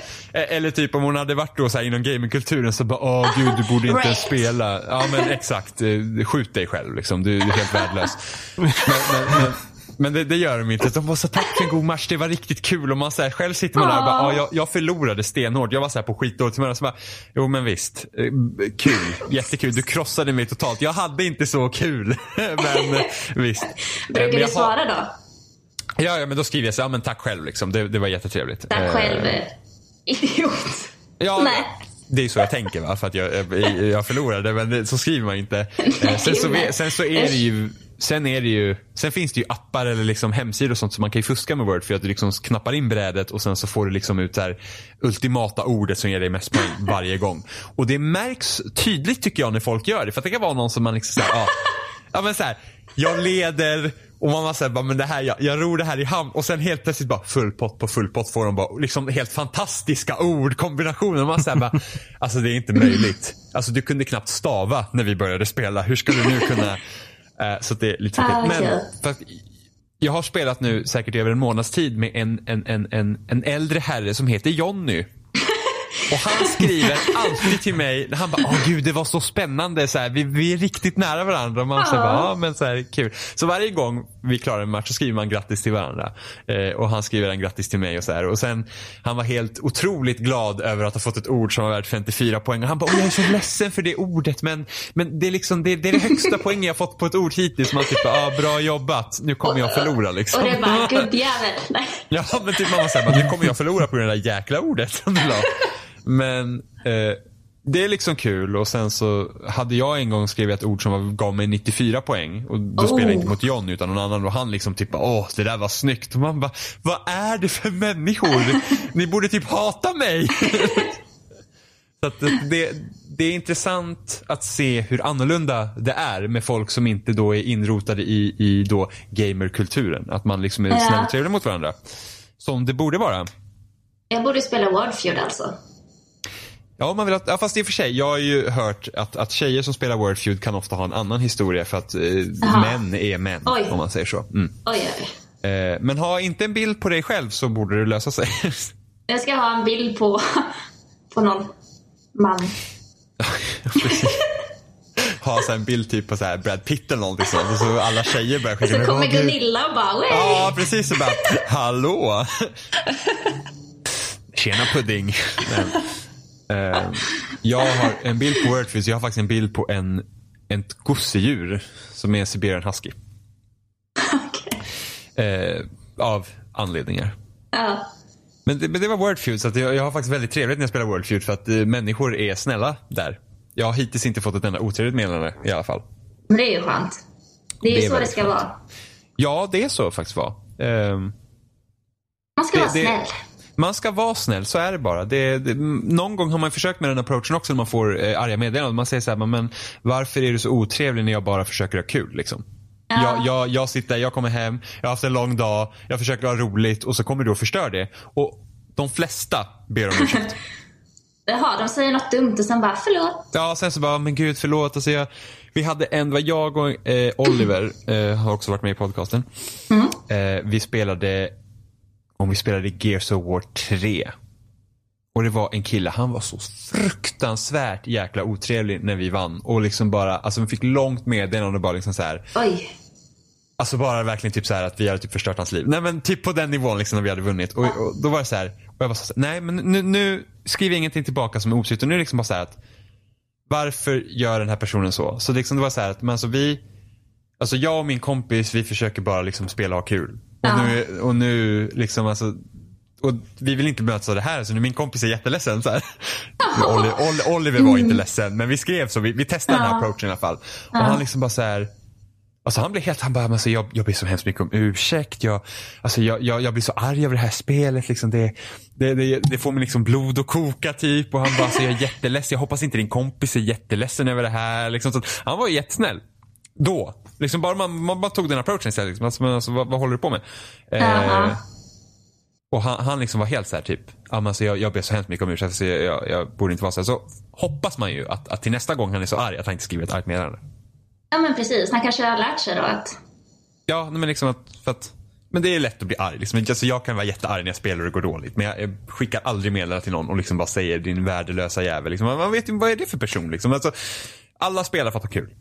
eller typ om hon hade varit då så här inom gamingkulturen så bara åh gud du borde inte Right. spela. Ja men exakt. eh, Skjut dig själv liksom. Du är helt värdelös. Men, men, men, men det, det gör de inte. De var så tack för en god match. Det var riktigt kul. Och man så här, själv sitter man där och bara, ja, jag, jag förlorade stenhårt. Jag var så här på skitdåligt humör. och Så bara, jo men visst. eh, Kul. Jättekul. Du krossade mig totalt. Jag hade inte så kul. men eh, visst. Eh, men Brukar du svara då? Ja, ja men då skriver jag så ja men tack själv liksom. Det, det var jättetrevligt. Tack själv, eh, idiot. Ja, Nej. det är så jag tänker va, för att jag, jag, förlorade, men så skriver man inte. Sen, så, sen så är det ju Sen, är det ju, sen finns det ju appar eller liksom hemsidor och sånt som man kan ju fuska med Word för att du liksom knappar in brädet och sen så får du liksom ut det här ultimata ordet som ger dig mest poäng varje gång. Och det märks tydligt tycker jag när folk gör det. För att det kan vara någon som man liksom såhär, ja, ja men såhär, jag leder och man var såhär, men det här, jag, jag ror det här i hamn och sen helt plötsligt bara full pott på full pott får de bara liksom helt fantastiska ordkombinationer. Och Man såhär bara, alltså det är inte möjligt. Alltså du kunde knappt stava när vi började spela. Hur ska du nu kunna? Eh, så det är lite Ah, tråkigt. Men att, jag har spelat nu säkert över en månads tid med en, en, en, en, en äldre herre som heter Jonny. Och han skriver alltid till mig, han bara, åh gud det var så spännande, så här, vi, vi är riktigt nära varandra. Och man säger bara, ja men så här, kul. Så varje gång vi klarar en match så skriver man grattis till varandra. Eh, och han skriver en grattis till mig och så här. Och sen, han var helt otroligt glad över att ha fått ett ord som var värt 54 poäng. Och han bara, åh jag är så ledsen för det ordet men, men det är liksom, det, det är det högsta poängen jag fått på ett ord hittills. Man typ, ja bra jobbat, nu kommer jag förlora liksom. Och det bara, gubbjävel. Ja men typ man var såhär, nu kommer jag förlora på grund av det där jäkla ordet som du la. Men eh, det är liksom kul och sen så hade jag en gång skrivit ett ord som var, gav mig 94 poäng. Och då Oh. spelade jag inte mot John utan någon annan och han liksom typ åh det där var snyggt. Och man bara, vad är det för människor? Ni borde typ hata mig. Så att det, det, är intressant att se hur annorlunda det är med folk som inte då är inrotade i, i då gamerkulturen. Att man liksom är snäll och trevlig mot varandra. Som det borde vara. Jag borde spela Wordfeud alltså. Ja, man vill att, ja, fast i och för sig, jag har ju hört att, att tjejer som spelar Wordfeud kan ofta ha en annan historia för att eh, män är män. Oj. Om man säger så. Mm. Oj, oj. Eh, men ha inte en bild på dig själv så borde det lösa sig. Jag ska ha en bild på, på någon man. Ha så en bild typ på så här Brad Pitt eller någonting sånt. Och så alla tjejer börjar skicka Så med, kommer. Gunilla och bara Wey! Ja, precis. Så bara, hallå. Tjena pudding. Eh, jag har en bild på Wordfeud, jag har faktiskt en bild på en, ett gosedjur som är en Siberian husky. Okej. Eh, av anledningar. Ja. Men det, men det var Wordfeud, så jag, jag har faktiskt väldigt trevligt när jag spelar Wordfeud för att eh, människor är snälla där. Jag har hittills inte fått ett enda otrevligt meddelande i alla fall. Men det är ju skönt. Det är ju Det är så det ska skönt. vara. Ja, det är så faktiskt var. Ehm, Man ska Det- vara det- snäll. Man ska vara snäll, så är det bara. Det, det, någon gång har man försökt med den approachen också när man får eh, arga meddelanden. Man säger så här, men varför är du så otrevlig när jag bara försöker ha kul? Liksom? Ja. Jag, jag, jag sitter, jag kommer hem, jag har haft en lång dag, jag försöker ha roligt och så kommer du och förstör det. Och de flesta ber om ursäkt. Jaha, de säger något dumt och sen bara förlåt. Ja, sen så bara, men gud förlåt. Alltså jag, vi hade en, var jag och eh, Oliver, eh, har också varit med i podcasten. Eh, vi spelade, om vi spelade Gears of War 3. Och det var en kille, han var så fruktansvärt jäkla otrevlig när vi vann. Och liksom bara, alltså vi fick långt meddelande och bara liksom så här. Oj. Alltså bara verkligen typ så här att vi hade typ förstört hans liv. Nej men typ på den nivån liksom när vi hade vunnit. Och, och då var det så här, och jag var så här, nej men nu, nu skriver ingenting tillbaka som är otrevligt. Och nu är det liksom bara så här att varför gör den här personen så? Så liksom det var så här att, men alltså vi, alltså jag och min kompis vi försöker bara liksom spela och ha kul. Och nu, och nu liksom alltså, och vi vill inte mötas av det här så nu min kompis är jätteledsen så här. Oli, Oli, Oliver var inte ledsen men vi skrev så, vi, vi testade den här approachen i alla fall. Och han liksom bara så här. Alltså han blev helt, han bara, alltså jag, jag ber så hemskt mycket om ursäkt. Jag, alltså jag, jag, jag blir så arg över det här spelet. Liksom det, det, det, det får mig liksom blod att koka typ. Och han bara, alltså jag är jätteledsen. Jag hoppas inte din kompis är jätteledsen över det här. Liksom, så han var jättesnäll. Då. Liksom bara man, man bara tog den approachen istället. Liksom. Alltså, alltså, vad, vad håller du på med? Eh, och han, han liksom var helt så här typ, men alltså jag, jag ber så hemskt mycket om ursäkt. Så jag, jag, jag borde inte vara så här. Så hoppas man ju att, att till nästa gång han är så arg att han inte skriver ett argt meddelande. Ja men precis, han kanske har lärt sig då att... Ja, men liksom att, för att men det är lätt att bli arg. Liksom. Alltså, jag kan vara jättearg när jag spelar och det går dåligt. Men jag, jag skickar aldrig meddelande till någon och liksom bara säger din värdelösa jävel. Liksom. Man vet ju vad är det för person. Liksom. Alltså, alla spelar för att ha kul.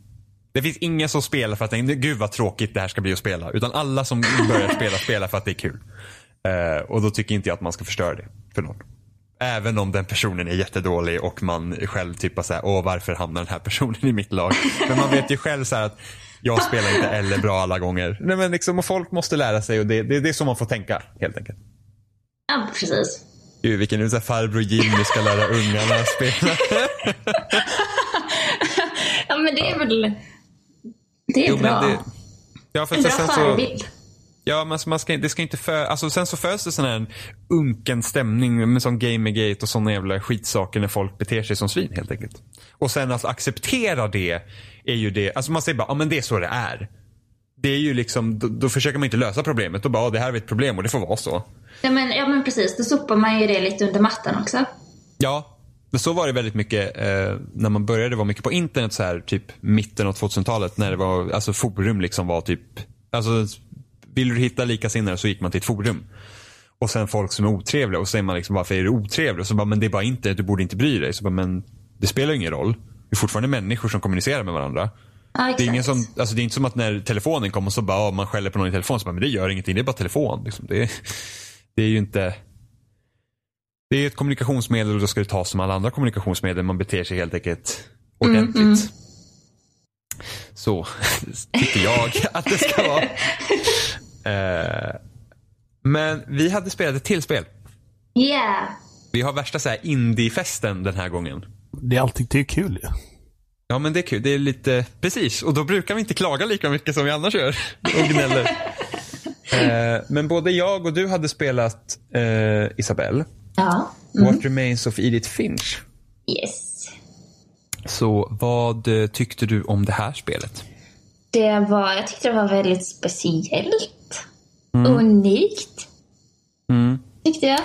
Det finns ingen som spelar för att tänka, gud vad tråkigt det här ska bli att spela. Utan alla som börjar spela spelar för att det är kul. Eh, och då tycker inte jag att man ska förstöra det för någon. Även om den personen är jättedålig och man själv typ bara såhär, åh varför hamnar den här personen i mitt lag? Men man vet ju själv så att jag spelar inte eller bra alla gånger. Nej, men liksom, och folk måste lära sig och det, det, det är så man får tänka helt enkelt. Ja, precis. Gud, vilken nu farbror Jimmy ska lära ungarna att spela. Ja men det är väl... Det är Jo, bra. det, ja, för En bra sen så, förebild. Ja, men man ska, det ska inte för, alltså sen så föds det sån här unken stämning med sån gamergate och såna jävla skitsaker när folk beter sig som svin helt enkelt. Och sen att acceptera det är ju det, alltså man säger bara, ja men det är så det är. Det är ju liksom, då, då försöker man inte lösa problemet. Då bara, det här är ett problem och det får vara så. Ja men, ja men precis, då sopar man ju det lite under mattan också. Ja, men så var det väldigt mycket eh, när man började vara mycket på internet så här typ mitten av 2000-talet när det var, alltså forum liksom var typ, alltså vill du hitta likasinnade så gick man till ett forum. Och sen folk som är otrevliga och så säger man liksom varför är du otrevlig? Och så bara, men det är bara internet, du borde inte bry dig. Så bara, men det spelar ju ingen roll. Det är fortfarande människor som kommunicerar med varandra. Exakt. Det är, ingen som, alltså det är inte som att när telefonen kommer så bara, ja, man skäller på någon i telefon, så bara, men det gör ingenting, det är bara telefon. Liksom. Det, det är ju inte... Det är ett kommunikationsmedel och då ska det tas som alla andra kommunikationsmedel. Man beter sig helt enkelt ordentligt. Så tycker jag att det ska vara. Eh, men vi hade spelat ett till spel. Yeah. Vi har värsta så här indie-festen den här gången. Det är alltid det är kul ju. Ja men det är kul. Det är lite, precis. Och då brukar vi inte klaga lika mycket som vi annars gör. Och gnäller. eh, men både jag och du hade spelat eh, Isabelle. Ja. What Remains of Edith Finch. Yes. Så vad eh, tyckte du om det här spelet? Det var, jag tyckte det var väldigt speciellt. Unikt. Mm. Tyckte jag.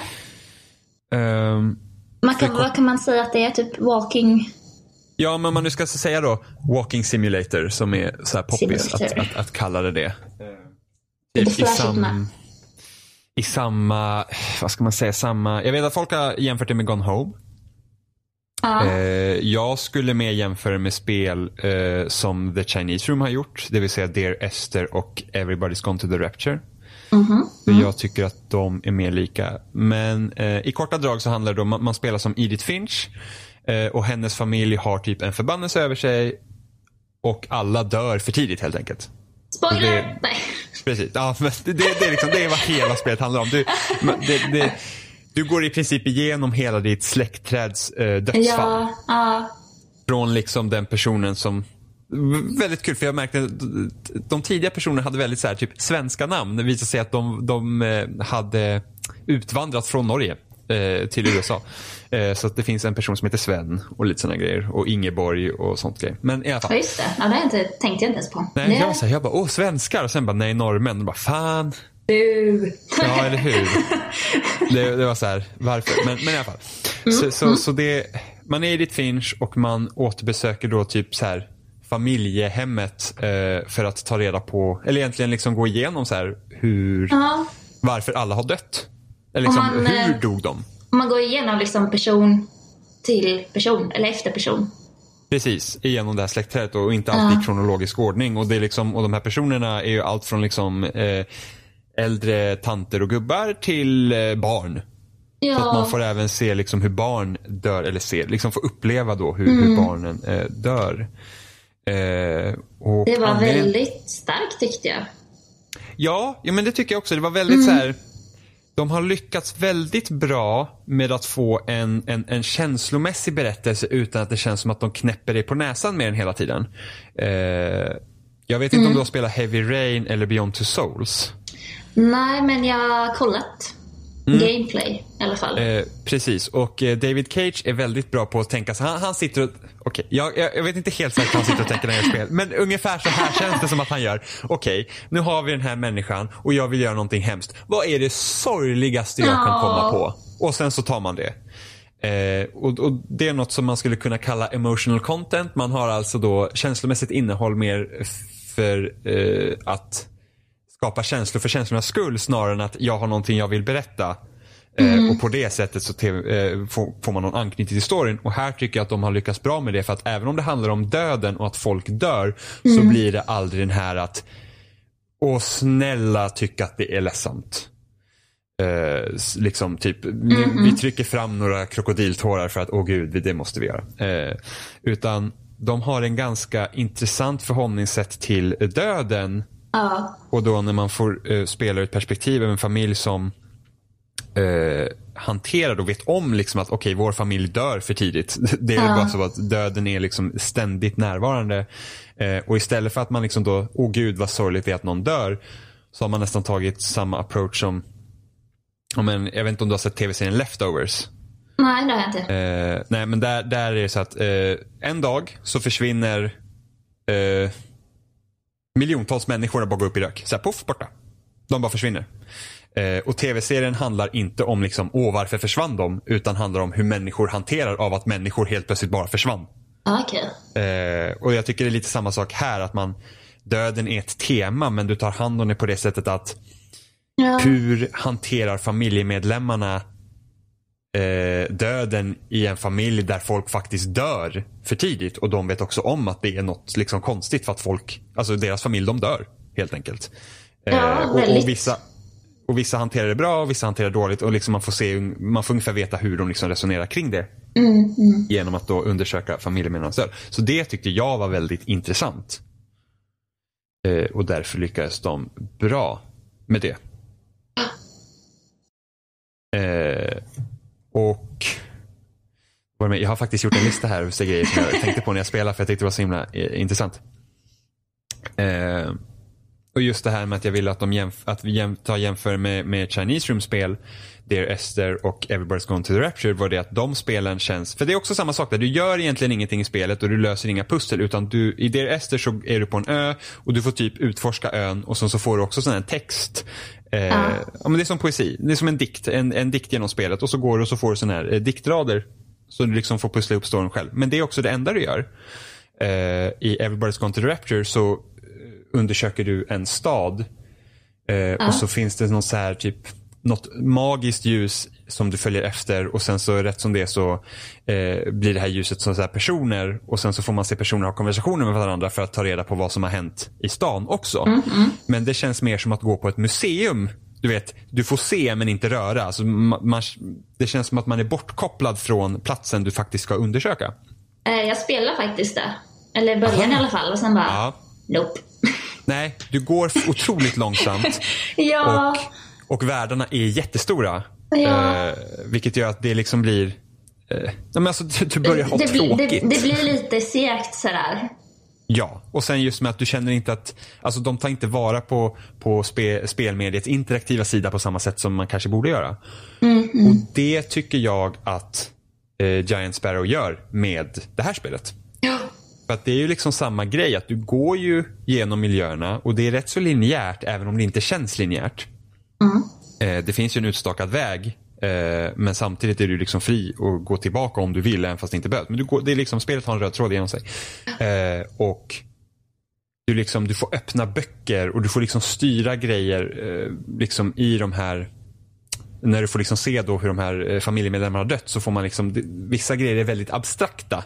Ehm, Man kan, vad kan man säga att det är? Typ walking... ja, men om man nu ska säga då Walking Simulator som är så här poppis att, att, att kalla det det. Typ i, sam. I samma, vad ska man säga, samma. Jag vet att folk har jämfört det med Gone Home. Ja. Eh, jag skulle mer jämföra med spel eh, som The Chinese Room har gjort. Det vill säga Dear Esther och Everybody's Gone to the Rapture. Mhm. Så jag tycker att de är mer lika. Men eh, i korta drag så handlar det om att man spelar som Edith Finch. Eh, och hennes familj har typ en förbannelse över sig. Och alla dör för tidigt helt enkelt. Spoiler! det- Nej. Precis. Ja, men det, det, är liksom, det är vad hela spelet handlar om. Du, det, det, du går i princip igenom hela ditt släktträds eh, dödsfall. Ja, ja. Från liksom den personen som Väldigt kul för jag märkte att de tidiga personerna hade väldigt så här, typ svenska namn. Det visade sig att de, de eh, hade utvandrat från Norge eh, till USA. Eh, så att det finns en person som heter Sven och lite sådana grejer. Och Ingeborg och sånt grejer. Men i alla Ja, fall. just det. Ja, det inte, tänkte jag inte ens på. Nej, det... jag, var så här, jag bara, åh svenskar. Och sen bara, nej norrmän. Och bara, fan. Du! Ja, eller hur? Det, det var så här, varför? Men, men i alla fall. Så, så, så det, man är i ditt Finch och man återbesöker då typ så här familjehemmet eh, för att ta reda på, eller egentligen liksom gå igenom så här hur, Ja. varför alla har dött. Eller liksom, Om man, hur eh, dog de? Om man går igenom liksom person till person, eller efter person. Precis, igenom det här släktträdet och inte alltid i kronologisk ordning. Och, det är liksom, och de här personerna är ju allt från liksom eh, äldre tanter och gubbar till eh, barn. Ja, Så att man får även se liksom hur barn dör, eller se, liksom få uppleva då hur, hur barnen eh, dör. Eh, och det var anledningen- väldigt starkt tyckte jag. Ja, ja, men det tycker jag också. Det var väldigt så här. De har lyckats väldigt bra med att få en, en, en känslomässig berättelse utan att det känns som att de knäpper dig på näsan med den hela tiden. Eh, jag vet inte om du har spelat Heavy Rain eller Beyond Two Souls. Nej, men jag har kollat. Gameplay i alla fall. Eh, precis, och eh, David Cage är väldigt bra på att tänka så han, han sitter och, okej, jag, jag, jag vet inte helt säkert hur han sitter och tänker när jag gör spel, men ungefär så här känns det som att han gör. Okej, nu har vi den här människan och jag vill göra någonting hemskt. Vad är det sorgligaste jag kan komma på? Och sen så tar man det. Eh, och, och Det är något som man skulle kunna kalla emotional content. Man har alltså då känslomässigt innehåll mer för eh, att skapa känslor för känslornas skull snarare än att jag har någonting jag vill berätta. Eh, och på det sättet så eh, får, får man någon anknytning till storyn. Och här tycker jag att de har lyckats bra med det för att även om det handlar om döden och att folk dör så blir det aldrig den här att Åh snälla tycka att det är ledsamt. Eh, liksom typ, nu, vi trycker fram några krokodiltårar för att åh gud, det måste vi göra. Eh, utan de har en ganska intressant förhållningssätt till döden Ja, och då när man får eh, spela ur ett perspektiv av en familj som eh, hanterar och vet om liksom att okej, vår familj dör för tidigt. Det är Ja. bara så att döden är liksom ständigt närvarande. Eh, och istället för att man liksom då, åh gud vad sorgligt det är att någon dör. Så har man nästan tagit samma approach som, ja, men, jag vet inte om du har sett tv-serien Leftovers. nej det har jag inte. Eh, nej men där, där är det så att eh, en dag så försvinner eh, miljontals människor bara går upp i rök. Så här, poff, borta. De bara försvinner. Eh, och tv-serien handlar inte om liksom, åh varför försvann de? Utan handlar om hur människor hanterar av att människor helt plötsligt bara försvann. Ja, Okej. Eh, och jag tycker det är lite samma sak här. att man Döden är ett tema men du tar hand om det på det sättet att Ja. hur hanterar familjemedlemmarna eh, döden i en familj där folk faktiskt dör för tidigt och de vet också om att det är något liksom konstigt för att folk, alltså deras familj, de dör helt enkelt. Eh, Ja, och, och, vissa, och vissa hanterar det bra och vissa hanterar det dåligt och liksom man får se, man får ungefär veta hur de liksom resonerar kring det. Genom att då undersöka familjemedlemmarnas. Så det tyckte jag var väldigt intressant. Eh, och därför lyckades de bra med det. Eh, och jag har faktiskt gjort en lista här över grejer som jag tänkte på när jag spelade för jag tyckte det var så himla eh, intressant. Eh, och just det här med att jag vill att, de jämf- att vi jäm- tar jämför med, med Chinese Room-spel, Dear Esther och Everybody's Gone to the Rapture var det att de spelen känns, för det är också samma sak där, du gör egentligen ingenting i spelet och du löser inga pussel utan du, i Dear Esther så är du på en ö och du får typ utforska ön och sen så får du också sån här text. Eh, ja. men det är som poesi, det är som en dikt, en, en dikt genom spelet och så går du och så får du sån här eh, diktrader. Så du liksom får pussla ihop storyn själv. Men det är också det enda du gör. Eh, I Everybody's Gone to the Rapture så eh, undersöker du en stad. Eh, ja. Och så finns det någon så här typ något magiskt ljus som du följer efter och sen så rätt som det så eh, blir det här ljuset som så personer och sen så får man se personer ha konversationer med varandra för att ta reda på vad som har hänt i stan också. Mm, mm. Men det känns mer som att gå på ett museum. Du vet, du får se men inte röra. Alltså, man, det känns som att man är bortkopplad från platsen du faktiskt ska undersöka. Eh, jag spelar faktiskt det. Eller början Aha. i alla fall och sen bara, ja. nope. Nej, du går otroligt långsamt. ja. Och och världarna är jättestora. Ja. Eh, vilket gör att det liksom blir... Eh, men alltså, du börjar ha det, tråkigt. Det, det, blir lite segt sådär. Ja, och sen just med att du känner inte att, alltså de tar inte vara på, på spe, spelmediets interaktiva sida på samma sätt som man kanske borde göra. Mm, mm. Och det tycker jag att eh, Giant Sparrow gör med det här spelet. Ja. För att det är ju liksom samma grej, att du går ju genom miljöerna och det är rätt så linjärt även om det inte känns linjärt. Mm. Eh, det finns ju en utstakad väg eh, men samtidigt är du liksom fri att gå tillbaka om du vill även fast det inte behövs. Men du går, det är liksom, spelet har en röd tråd genom sig. Eh, och du, liksom, du får öppna böcker och du får liksom styra grejer eh, liksom i de här när du får liksom se då hur de här familjemedlemmarna har dött så får man liksom, vissa grejer är väldigt abstrakta.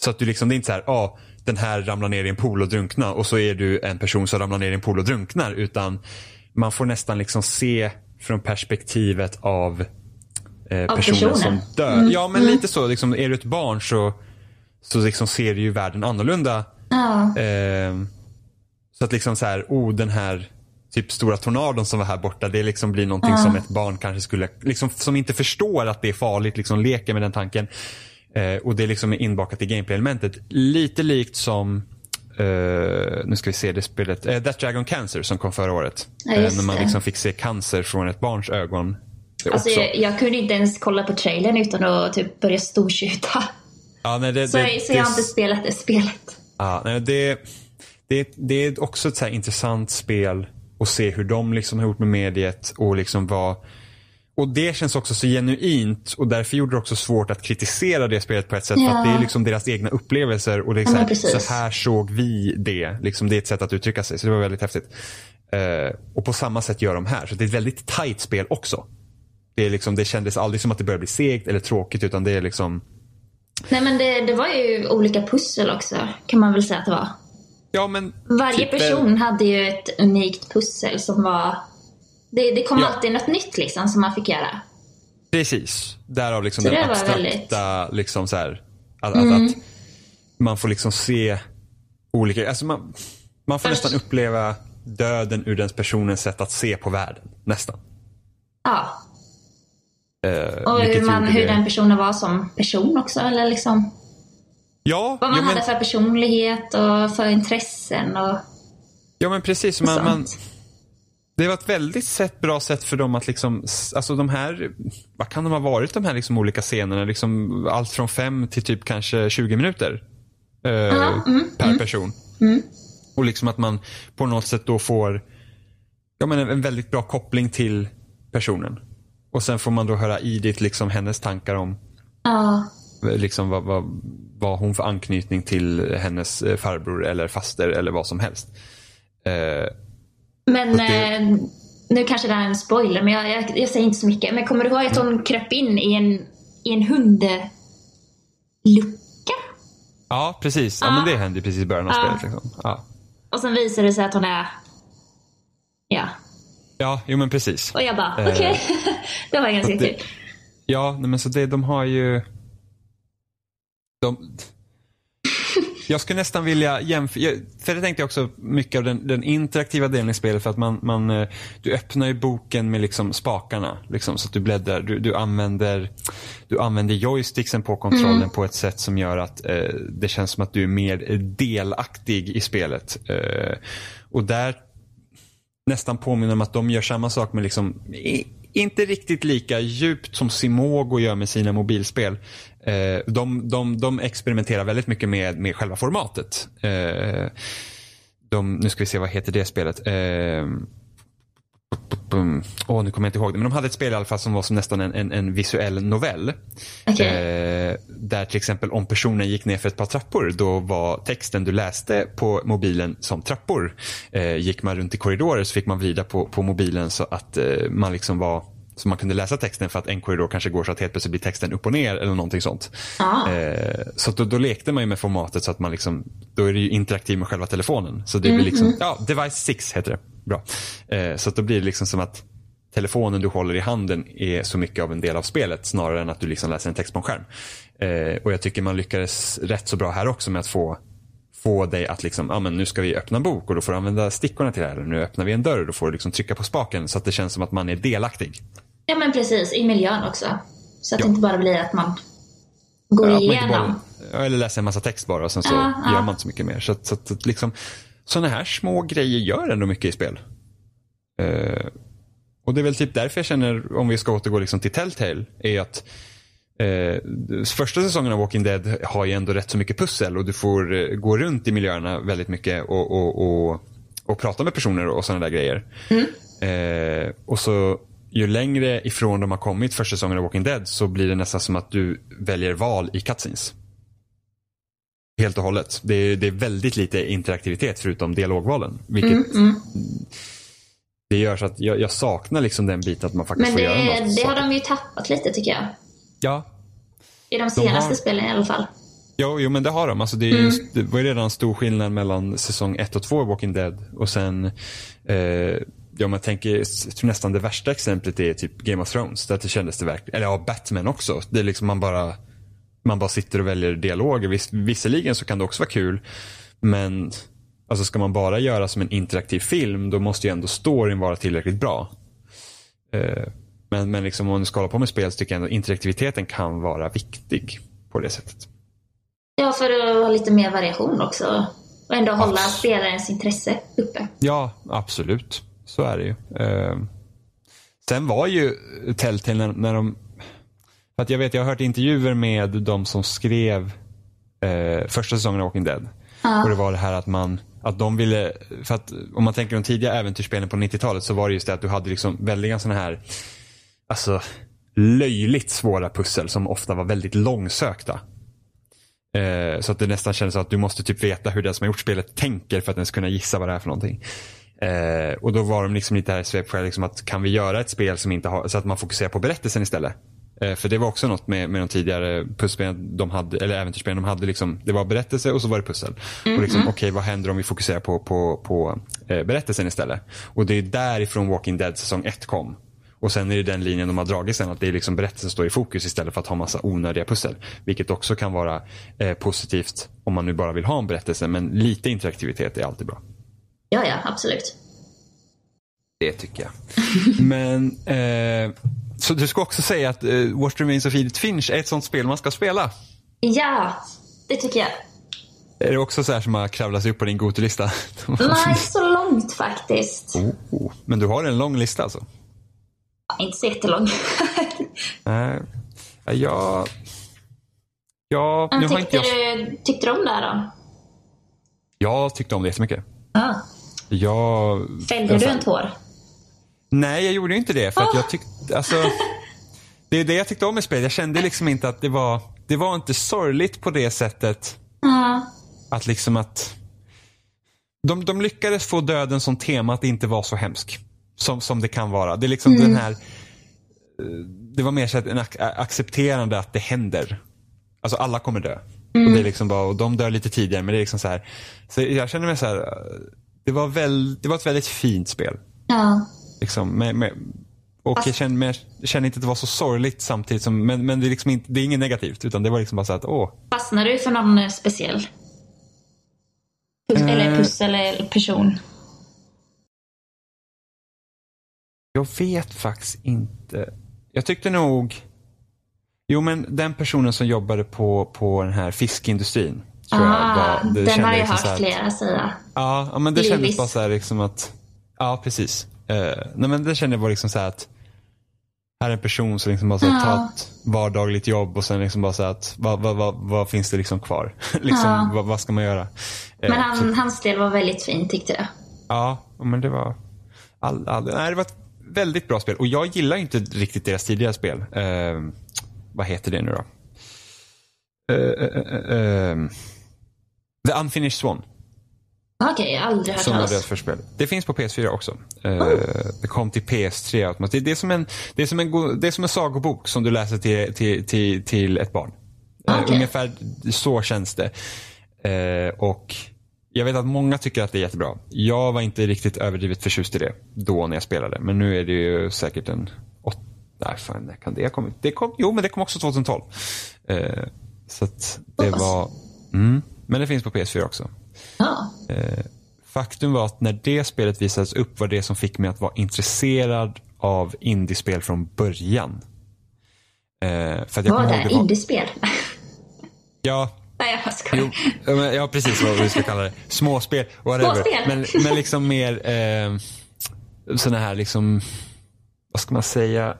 Så att du liksom, det är inte så här, ah, den här ramlar ner i en pool och drunknar och så är du en person som ramlar ner i en pool och drunknar. Utan man får nästan liksom se från perspektivet av, eh, av personen som dör. Mm. Ja men mm. lite så, liksom, är du ett barn så, så liksom ser du ju världen annorlunda. Ja. Eh, så att liksom så här, oh den här typ stora tornadon som var här borta, det liksom blir någonting ja. som ett barn kanske skulle, liksom, som inte förstår att det är farligt, liksom leker med den tanken. Eh, och det liksom är inbakat i gameplay-elementet. Lite likt som Uh, nu ska vi se det spelet. Uh, That Dragon Cancer som kom förra året. Ja, uh, när man liksom fick se cancer från ett barns ögon. Alltså, jag, jag, kunde inte ens kolla på trailern utan att typ börja stortjuta. Ja, nej, det, så, det, så jag har inte spelat det spelet. Ja, nej, det, det, det är också ett så intressant spel att se hur de liksom har gjort med mediet och liksom vad och det känns också så genuint och därför gjorde det också svårt att kritisera det spelet på ett sätt. Ja. För att det är liksom deras egna upplevelser och det är så, här, så här såg vi det. Liksom det är ett sätt att uttrycka sig. Så det var väldigt häftigt. Uh, och på samma sätt gör de här. Så det är ett väldigt tight spel också. Det, är liksom, det kändes aldrig som att det började bli segt eller tråkigt utan det är liksom Nej men det, det var ju olika pussel också kan man väl säga att det var. Ja men Varje typ, person hade ju ett unikt pussel som var det, det kom ja. alltid något nytt liksom som man fick göra. Precis. Därav liksom så den abstrakta, väldigt... liksom så här, att, mm. att, att, man får liksom se olika, alltså man, man får Först... nästan uppleva döden ur den personens sätt att se på världen. Nästan. Ja. Uh, och hur, man, hur den personen var som person också, eller liksom. Ja. Vad man jo, hade för personlighet och för intressen och. Ja men precis. Man, man, det var ett väldigt sätt, bra sätt för dem att liksom, alltså de här, vad kan de ha varit de här liksom olika scenerna? Liksom allt från fem till typ kanske 20 minuter. Eh, mm, per mm, person. Mm. Och liksom att man på något sätt då får ja, men en, väldigt bra koppling till personen. Och sen får man då höra Edith, liksom hennes tankar om uh. liksom vad, vad, vad hon för anknytning till hennes eh, farbror eller faster eller vad som helst. Eh, men det... eh, nu kanske det här är en spoiler, men jag, jag, jag, säger inte så mycket. Men kommer du ihåg att hon kröp in i en, i en hundlucka? Ja, precis. Ja, ja. men det hände precis i början av ja. spelet. Liksom. Ja. Och sen visar det sig att hon är... Ja. Ja, jo men precis. Och jag bara, okej. Okay. Eh, det var ganska kul. Ja, men så det, de har ju... De, jag skulle nästan vilja jämföra, för det tänkte jag också mycket av den, den interaktiva delen i spelet för att man, man, eh, du öppnar ju boken med liksom spakarna. Liksom, så att du bläddrar, du, du, använder, du använder joysticksen på kontrollen mm. på ett sätt som gör att eh, det känns som att du är mer delaktig i spelet. Eh, och där nästan påminner om att de gör samma sak med liksom inte riktigt lika djupt som Simogo gör med sina mobilspel. Eh, de, de, de experimenterar väldigt mycket med, med själva formatet. Eh, de, nu ska vi se, vad heter det spelet? Eh, Åh, oh, nu kommer jag inte ihåg det. Men de hade ett spel i alla fall som var som nästan en, en, en visuell novell. Okej. Eh, där till exempel om personen gick ner för ett par trappor då var texten du läste på mobilen som trappor. Eh, gick man runt i korridorer så fick man vrida på, på mobilen så att eh, man liksom var så man kunde läsa texten för att en korridor kanske går så att helt plötsligt blir texten upp och ner eller någonting sånt. Ah. Eh, så då, då lekte man ju med formatet så att man liksom, då är det ju interaktiv med själva telefonen. Så det blir liksom, ja, device 6 heter det. Bra. Eh, så att då blir det liksom som att telefonen du håller i handen är så mycket av en del av spelet snarare än att du liksom läser en text på en skärm. Eh, och jag tycker man lyckades rätt så bra här också med att få få dig att liksom, ja men nu ska vi öppna en bok och då får du använda stickorna till det här. Eller nu öppnar vi en dörr och då får du liksom trycka på spaken så att det känns som att man är delaktig. Ja men precis, i miljön också. Så att Ja. det inte bara blir att man går Ja, igenom. bara, eller läser en massa text bara och sen så Ja, gör man inte så mycket mer. Så, att- så, att- liksom, sådana här små grejer gör ändå mycket i spel. Eh, och det är väl typ därför jag känner, om vi ska återgå liksom till Telltale, är att eh, första säsongen av Walking Dead har ju ändå rätt så mycket pussel och du får eh, gå runt i miljöerna väldigt mycket och, och, och, och prata med personer och sådana där grejer. Eh, och så ju längre ifrån de har kommit första säsongen av Walking Dead så blir det nästan som att du väljer val i cutscenes. Helt och hållet. Det är, det är väldigt lite interaktivitet förutom dialogvalen. Vilket Mm, det gör så att jag, jag saknar liksom den biten att man faktiskt Men får göra det, något. det har de ju tappat lite tycker jag. Ja, I de senaste har- spelen i alla fall. Jo, jo men det har de. Alltså, det, är Mm. det var ju redan stor skillnad mellan säsong 1 och 2 i Walking Dead. Och sen, eh, ja, man tänker, jag tror nästan det värsta exemplet är typ Game of Thrones. Där det kändes det verkligen, eller ja, Batman också. Det är liksom man bara, man bara sitter och väljer dialoger. Vis, visserligen så kan det också vara kul. Men alltså ska man bara göra som en interaktiv film då måste ju ändå storyn vara tillräckligt bra. Eh, men, men liksom om man ska hålla på med spel så tycker jag ändå interaktiviteten kan vara viktig på det sättet. Ja, för att ha lite mer variation också. Och ändå hålla Absolut. spelarens intresse uppe. Ja, absolut. Så är det ju. Eh, sen var ju Telltale när, när de... För att jag vet, jag har hört intervjuer med de som skrev eh, första säsongen av Walking Dead. Och det var det här att man, att de ville, för att om man tänker de tidiga äventyrsspelen på 90-talet så var det just det att du hade liksom väldiga sådana här, alltså löjligt svåra pussel som ofta var väldigt långsökta. Eh, så att det nästan kändes som att du måste typ veta hur den som har gjort spelet tänker för att ens kunna gissa vad det är för någonting. Eh, och då var de liksom lite här svepskäl, liksom att kan vi göra ett spel som inte har, så att man fokuserar på berättelsen istället. Eh, för det var också något med, med de tidigare pusselspelen de hade, eller äventyrsspelen de hade liksom, det var berättelse och så var det pussel. Och liksom, okej vad händer om vi fokuserar på, på, på eh, berättelsen istället? Och det är därifrån Walking Dead säsong 1 kom. Och sen är det den linjen de har dragit sen att det är liksom berättelsen står i fokus istället för att ha massa onödiga pussel. Vilket också kan vara eh, positivt om man nu bara vill ha en berättelse men lite interaktivitet är alltid bra. Ja, ja, absolut. Det tycker jag. men eh, så du ska också säga att eh, What Remains of Edith Finch är ett sånt spel man ska spela. Ja, det tycker jag. Är det också så här som har kravlat sig upp på din Gotelista? Nej, så långt faktiskt. oh, men du har en lång lista alltså? Inte så jättelång. Nej. Ja, jag... Ja, nu Men har inte tyckte, jag... du, tyckte du om det här då? Jag tyckte om det jättemycket. Ja. Jag... Fällde jag du sa- en tår? Nej, jag gjorde inte det. För att Ah. jag tyckte, alltså, det är det jag tyckte om med spelet. Jag kände liksom inte att det var, det var inte sorgligt på det sättet. Ja. Att liksom att, de, de lyckades få döden som tema att inte vara så hemsk. Som, som det kan vara. Det är liksom den här, eh, det var mer så att en ac- accepterande att det händer. Alltså alla kommer dö. Och det är liksom bara, och de dör lite tidigare men det är liksom så här. Så jag känner mig så här, eh, det var, väl, det var ett väldigt fint spel. ja. Liksom, med, med, och jag känner, men jag känner inte att det var så sorgligt samtidigt som, men, men det, är liksom inte, det är inget negativt utan det var liksom bara så att, åh, Fastnade du för någon eh, speciell? Pus- Eh. Eller pussel eller person? jag vet faktiskt inte. Jag tyckte nog, jo men den personen som jobbade på, på den här fiskindustrin. Tror jag Ah, var, det den har jag liksom hört så här- flera säga. Ja, ja, men det Livis. kändes bara så här liksom att, Ja, precis. Eh, nej, men det kände jag var liksom så här att här är en person som liksom bara så här, Ja. tar ett vardagligt jobb och sen liksom bara så här att vad, vad, vad, vad finns det liksom kvar? liksom, Ja. vad, vad ska man göra? Eh, Men så- han, hans del var väldigt fin tyckte jag. Ja, men det var... All, all, nej, det var ett väldigt bra spel. Och jag gillar inte riktigt deras tidigare spel. Eh, vad heter det nu då? Eh, eh, The Unfinished Swan. Okej, har aldrig hört Som var deras talas. första spel. Det finns på PS4 också. Oh. Det kom till PS3 automatiskt. Det är som en, det är som en, det är som en sagobok som du läser till, till, till, till ett barn. Eh, Okej. Ungefär så känns det. Eh, och jag vet att många tycker att det är jättebra. Jag var inte riktigt överdrivet förtjust i det då när jag spelade. Men nu är det ju säkert en åt... Nej, fan, när kan det ha kommit? Det kom, jo, men det kom också 2012. Eh, så att det var... Mm, men det finns på PS4 också. Ja. Faktum var att när det spelet visades upp var det som fick mig att vara intresserad av indiespel från början. Eh, för att jag är ihåg det? var- Indiespel? Ja, Nej, jag skojar. jo, ja, men- ja, precis vad vi ska kalla det. Småspel. Småspel. Men, men liksom mer eh, sådana här liksom, vad ska man säga?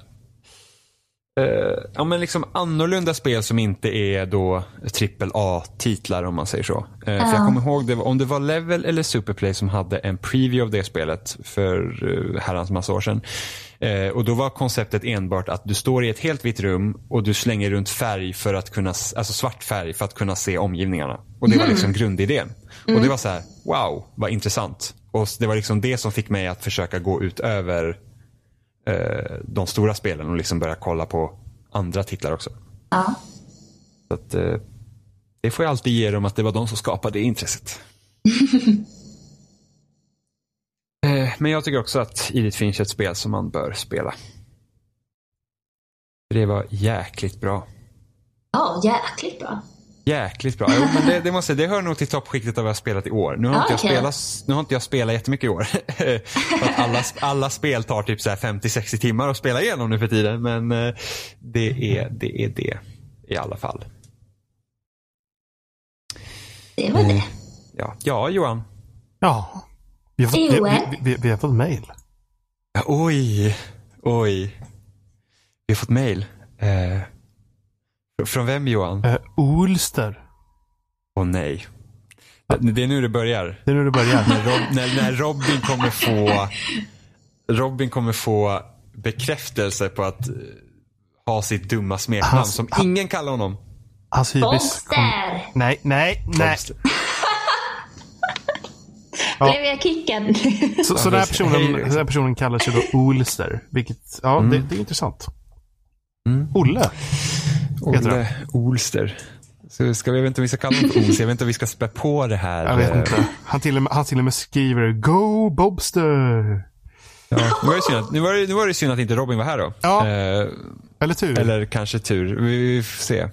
Eh, ja men liksom annorlunda spel som inte är då trippel A-titlar om man säger så. Eh, För jag Ja. kommer ihåg det, om det var Level eller Superplay som hade en preview av det spelet för uh, herrans massa år sedan. Eh, och då var konceptet enbart att du står i ett helt vitt rum och du slänger runt färg för att kunna, alltså svart färg för att kunna se omgivningarna. Och det var liksom grundidén. Och det var så här, wow, vad intressant. Och det var liksom det som fick mig att försöka gå utöver eh, de stora spelen och liksom börja kolla på andra titlar också. Ja. Så att, eh, det får jag alltid ge dem att det var de som skapade det intresset. eh, men jag tycker också att Edith Finch är ett spel som man bör spela. Det var jäkligt bra. Ja, jäkligt bra. Jäkligt bra. Jo, men det, det, måste, det hör nog till toppskiktet av vad jag har spelat i år. Nu har, Ah, inte, jag okej. spelat, nu har inte jag spelat jättemycket i år. Alla, alla spel tar typ så här 50-60 timmar att spela igenom nu för tiden. Men eh, det är det, är det i alla fall. Det var det. Ja, ja Johan. Ja. Vi har fått, vi, vi, vi, vi har fått mail. Ja, oj, oj. Vi har fått mail. Eh, från vem Johan? Åh Uh, Olster. nej. Det, är nu det börjar. Det är nu det börjar. När, Rob, när, när Robin kommer få Robin kommer få bekräftelse på att eh, ha sitt dumma smeknamn Hans- som ingen kallar honom. Hans hybris kom... Nej, nej, nej. Ja. Blev jag kickad? Så, så den, här personen, liksom. den här personen kallar sig då Olster. Vilket, ja, det, det är intressant. Mm. Olle. Olle Olster. Så ska vi, jag vet inte om vi ska kalla honom för Ols. Jag vet inte om vi ska spä på det här. Jag vet eh, inte. Han till, och med, han till och med skriver Go Bobster. Ja. Nu, var det synd att, nu, var det, nu var det synd att inte Robin var här då. Ja. Eh, Eller tur. Eller kanske tur. Vi vi får se.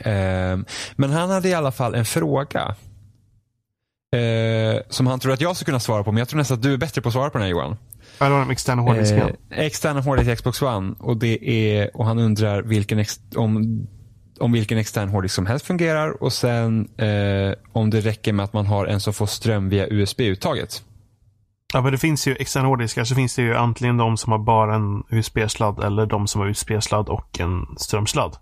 Ehm, men han hade i alla fall en fråga. eh, som han tror att jag ska kunna svara på. Men jag tror nästan att du är bättre på att svara på den här Johan. Ja, det var den externa hårddisken. Eh, externa hårddisk till Xbox One. Och, det är, och han undrar vilken ex, om, om vilken extern hårddisk som helst fungerar. Och sen eh, om det räcker med att man har en som får ström via USB-uttaget. Ja, men det finns ju externa hårddiskar så finns det ju antingen de som har bara en USB-sladd eller de som har USB-sladd och en strömsladd.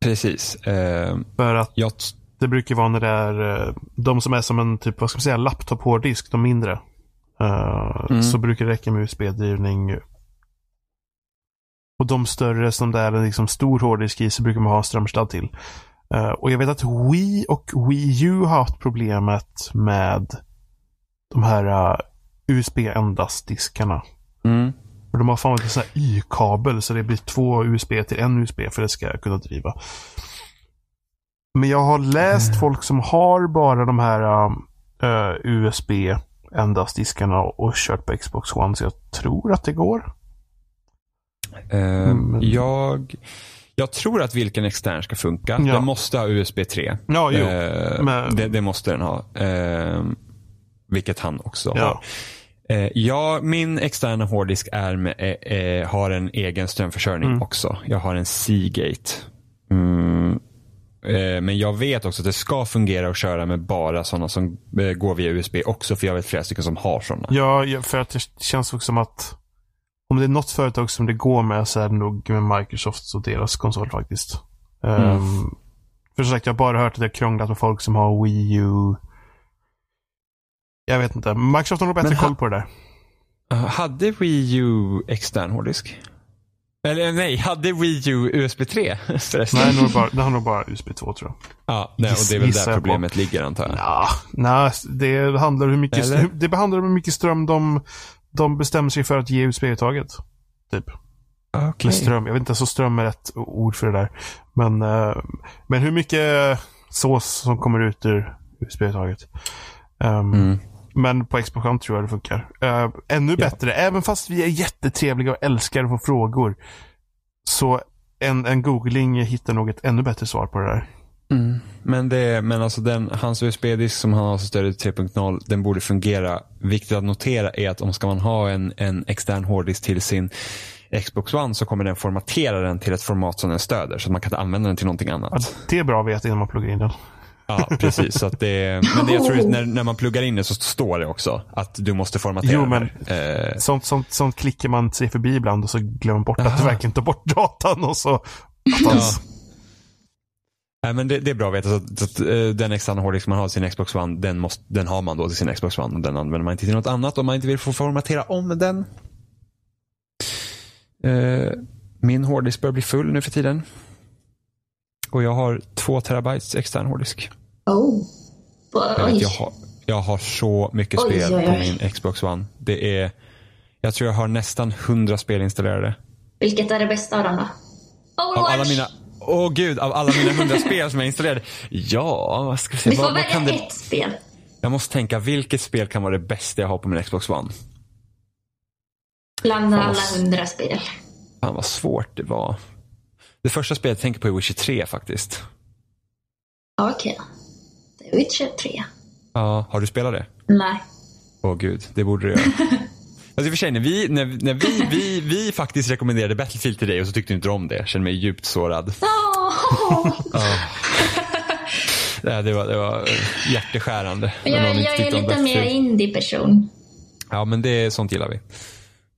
Precis. Eh, För att jag, det brukar vara när det är eh, de som är som en typ, vad ska man säga, laptop-hårddisk, de mindre. Eh, Så brukar det räcka med USB-drivning. Och de större som det är liksom stor hårddisk i så brukar man ha strömsladd till. Eh, och jag vet att Wii och Wii U har haft problemet med de här uh, USB endast-diskarna. mm, Och de har fan en sån här Y-kabel så det blir två USB till en USB för det ska kunna driva. Men jag har läst folk som har bara de här uh, USB endast diskarna och kört på Xbox One så jag tror att det går. Eh, Mm. jag, jag tror att vilken extern ska funka. Ja. Den måste ha USB 3. Ja, jo. Eh, Men- det, det måste den ha. Eh, vilket han också Ja. har. Ja, min externa hårddisk är med, har en egen strömförsörjning Mm. också. Jag har en Seagate. Mm. Eh, men jag vet också att det ska fungera att köra med bara sådana som eh, går via USB också. För jag vet flera stycken som har sådana. Ja, för att det känns också som att om det är något företag som det går med så är det nog med Microsoft och deras konsol faktiskt. Um, för som sagt, jag har bara hört att det har krånglat med folk som har Wii U. Jag vet inte. Microsoft har nog bättre koll på det där. Hade Wii U extern hårddisk? Eller nej, hade Wii U USB 3 förresten? Nej, nog bara, det har nog bara USB 2 tror jag. Ja, nej, och det är väl där jag på. problemet ligger antar jag. Ja, nej, det handlar om hur mycket, Eller? det handlar om hur mycket ström de, de bestämmer sig för att ge USB-uttaget. Typ. Okej. Med ström. Jag vet inte så ström är rätt ord för det där. Men, eh, men hur mycket sås som kommer ut ur USB-uttaget. Um, Mm. Men på Xbox One tror jag det funkar. Eh, ännu bättre, även fast vi är jättetrevliga och älskar att få frågor. Så en, en googling hittar nog ett ännu bättre svar på det där. Mm. Men, det, men alltså den, hans USB-disk som han har stöd till 3.0, den borde fungera. Viktigt att notera är att om ska man ha en, en extern hårddisk till sin Xbox One så kommer den formatera den till ett format som den stöder. Så att man kan använda den till någonting Ja, annat. det är bra att veta innan man pluggar in den. Ja, precis. Så att det, men det jag tror att när, när man pluggar in det så står det också att du måste formatera Jo, men-. Eh, Sånt, sånt, sånt klickar man sig förbi ibland och så glömmer man bort att Aha. du verkligen tar bort datan och så... Att hans, Nej, men det, det är bra att veta. Så att, så att, eh, den externa hårddisk man har till sin Xbox One, den, måste, den har man då till sin Xbox One. Och den använder man inte till något annat om man inte vill få formatera om den. Eh, min hårddisk börjar bli full nu för tiden. Och jag har två terabytes extern hårddisk. Oh. Jag, vet, jag, har, jag har så mycket Oj, spel oj, på oj. min Xbox One. Det är, jag tror jag har nästan 100 spel installerade. Vilket är det bästa av dem då? Av alla mina, åh gud, av alla mina 100 spel som jag installerade. Ja, vad ska vi se. Du får Vad, vad välja kan det, ett spel. jag måste tänka, vilket spel kan vara det bästa jag har på min Xbox One? Bland alla vad- hundra spel. Fan vad svårt det var. Det första spelet jag tänker på är Witcher 3 faktiskt. Okej. Det är Witcher 3. Ja, har du spelat det? Nej. Åh gud, det borde du göra. Alltså för sig, när, vi, när, när vi, vi, vi faktiskt rekommenderade Battlefield till dig och så tyckte du inte om det. Jag känner mig djupt sårad. Åh! Ja, det, var, det var eh, hjärteskärande. jag, jag är om lite mer indie-person. Ja, men det är sånt gillar vi.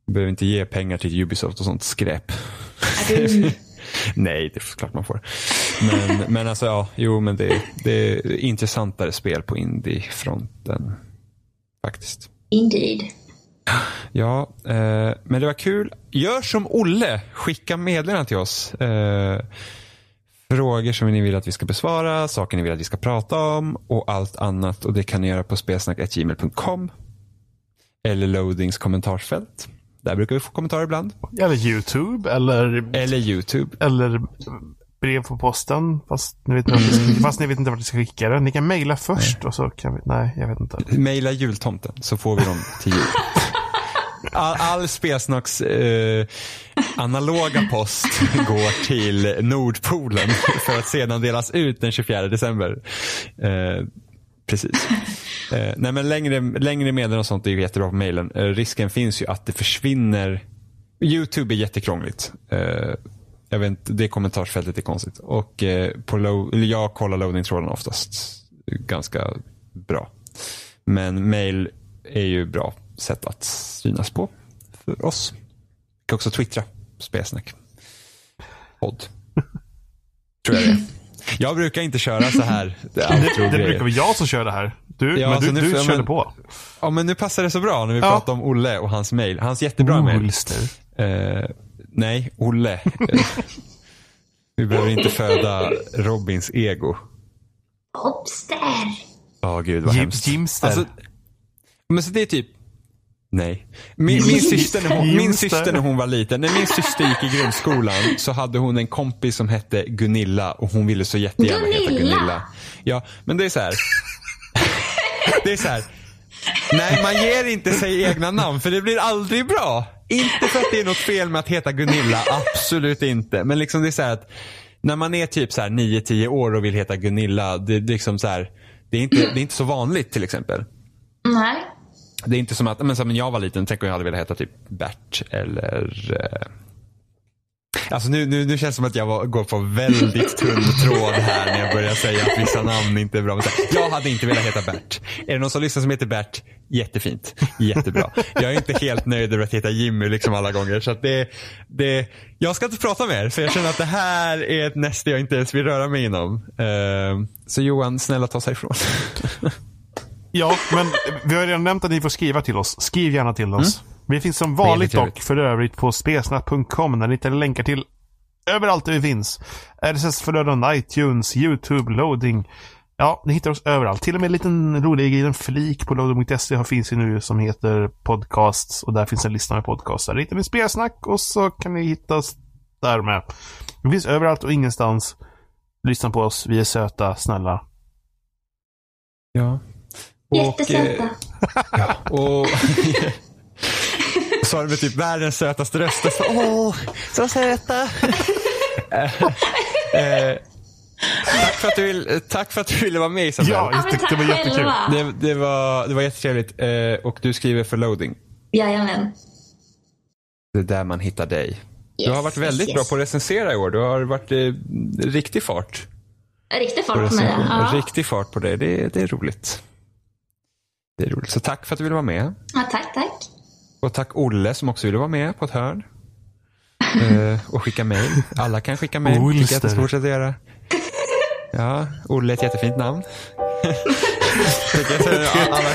Vi behöver inte ge pengar till Ubisoft och sånt skräp. Nej, det är klart man får. Men, men alltså, ja, jo, men det, det är intressantare spel på indie-fronten. Faktiskt. Indeed. Ja, eh, men det var kul. Gör som Olle. Skicka meddelanden till oss. Eh, frågor som ni vill att vi ska besvara, saker ni vill att vi ska prata om och allt annat. Och Det kan ni göra på spelsnack.gmail.com eller Loadings kommentarsfält. Där brukar vi få kommentarer ibland. eller YouTube, eller, Eller YouTube. eller brev på posten. Fast ni, vet ska, fast ni vet inte vart ni ska skicka det. Ni kan mejla först och så kan vi... Nej, jag vet inte. Maila jultomten så får vi dem till jul. All, all Spelsnacks eh, analoga post går till Nordpolen för att sedan delas ut den 24 december. Eh, precis. Eh, nej men längre, längre meddelanden och sånt är ju jättebra på mailen. Eh, risken finns ju att det försvinner. Youtube är jättekrångligt. Eh, jag vet inte, det kommentarsfältet är konstigt. Och eh, på lo- eller jag kollar loading-tråden oftast ganska bra. Men mail är ju bra sätt att synas på för oss. Vi kan också twittra, spelsnack. Podd. Tror jag det är. Jag brukar inte köra så här. Det, det outro-grejer. brukar vara jag som kör det här. Du, Ja, men du, nu- du ja, körde men- på. Ja, men nu passar det så bra när vi Ja. pratar om Olle och hans mail. Hans jättebra mail. Eh, nej, Olle. Vi behöver inte föda Robins ego. Obster! Ja, gud vad Jim- hemskt. Jimster. Alltså, men så det är typ, nej. Min, min, syster när hon, min syster när hon var liten, när min syster gick i grundskolan så hade hon en kompis som hette Gunilla och hon ville så jättegärna heta Gunilla? Gunilla. Ja, men det är så här. Det är så här. Nej, man ger inte sig egna namn för det blir aldrig bra. Inte för att det är något fel med att heta Gunilla, absolut inte. Men liksom det är så här att när man är typ så här 9-10 år och vill heta Gunilla, det, det är liksom så här, det är, inte, det är inte så vanligt till exempel. Nej. Det är inte som att, men, här, men jag var liten, tänk om jag hade velat heta typ Bert eller... Eh, Alltså nu, nu, nu känns det som att jag var, går på väldigt tunn tråd här när jag börjar säga att vissa namn inte är bra. Men här, jag hade inte velat heta Bert. Är det någon som lyssnar som heter Bert? Jättefint. Jättebra. Jag är inte helt nöjd över att heta Jimmy liksom alla gånger. Så det, det, jag ska inte prata mer för jag känner att det här är ett näste jag inte ens vill röra mig inom. Uh, så Johan, snälla ta sig ifrån. Ja, men vi har redan nämnt att ni får skriva till oss. Skriv gärna till oss. Mm. Vi finns som vanligt dock för övrigt på spesnack.com där ni hittar länkar till överallt där vi finns. RSS-flöden, iTunes, YouTube, loading. Ja, ni hittar oss överallt. Till och med en liten rolig liten flik på loading.se finns ju nu som heter podcasts och där finns en lista med podcasts. Där hittar ni spelsnack och så kan ni hitta oss där med. Vi finns överallt och ingenstans. Lyssna på oss. Vi är söta, snälla. Ja. Jättesöta. Eh, ja, och sa det med typ världens sötaste röst. Så, Åh, så söta. eh, eh, tack, för att du vill, tack för att du ville vara med Isabel. Ja, jag tyckte det var jättekul. Det, det, var, det var jättetrevligt. Eh, och du skriver för loading. Jajamän. Det är där man hittar dig. Yes, du har varit väldigt yes, bra på att recensera i år. Du har varit eh, riktig fart. Riktig fart på mig. Ja. Riktig fart på det. det. Det är roligt. Det är roligt. Så tack för att du ville vara med. ja, tack, tack. Och tack Olle som också ville vara med på ett hörn. uh, och skicka mejl. Alla kan skicka mejl. Tycker jag att det ska fortsätta göra. Ja, Olle är ett jättefint namn.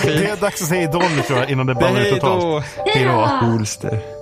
det, det är dags att säga idol tror jag innan det ballar ut totalt. Hej då! Olster.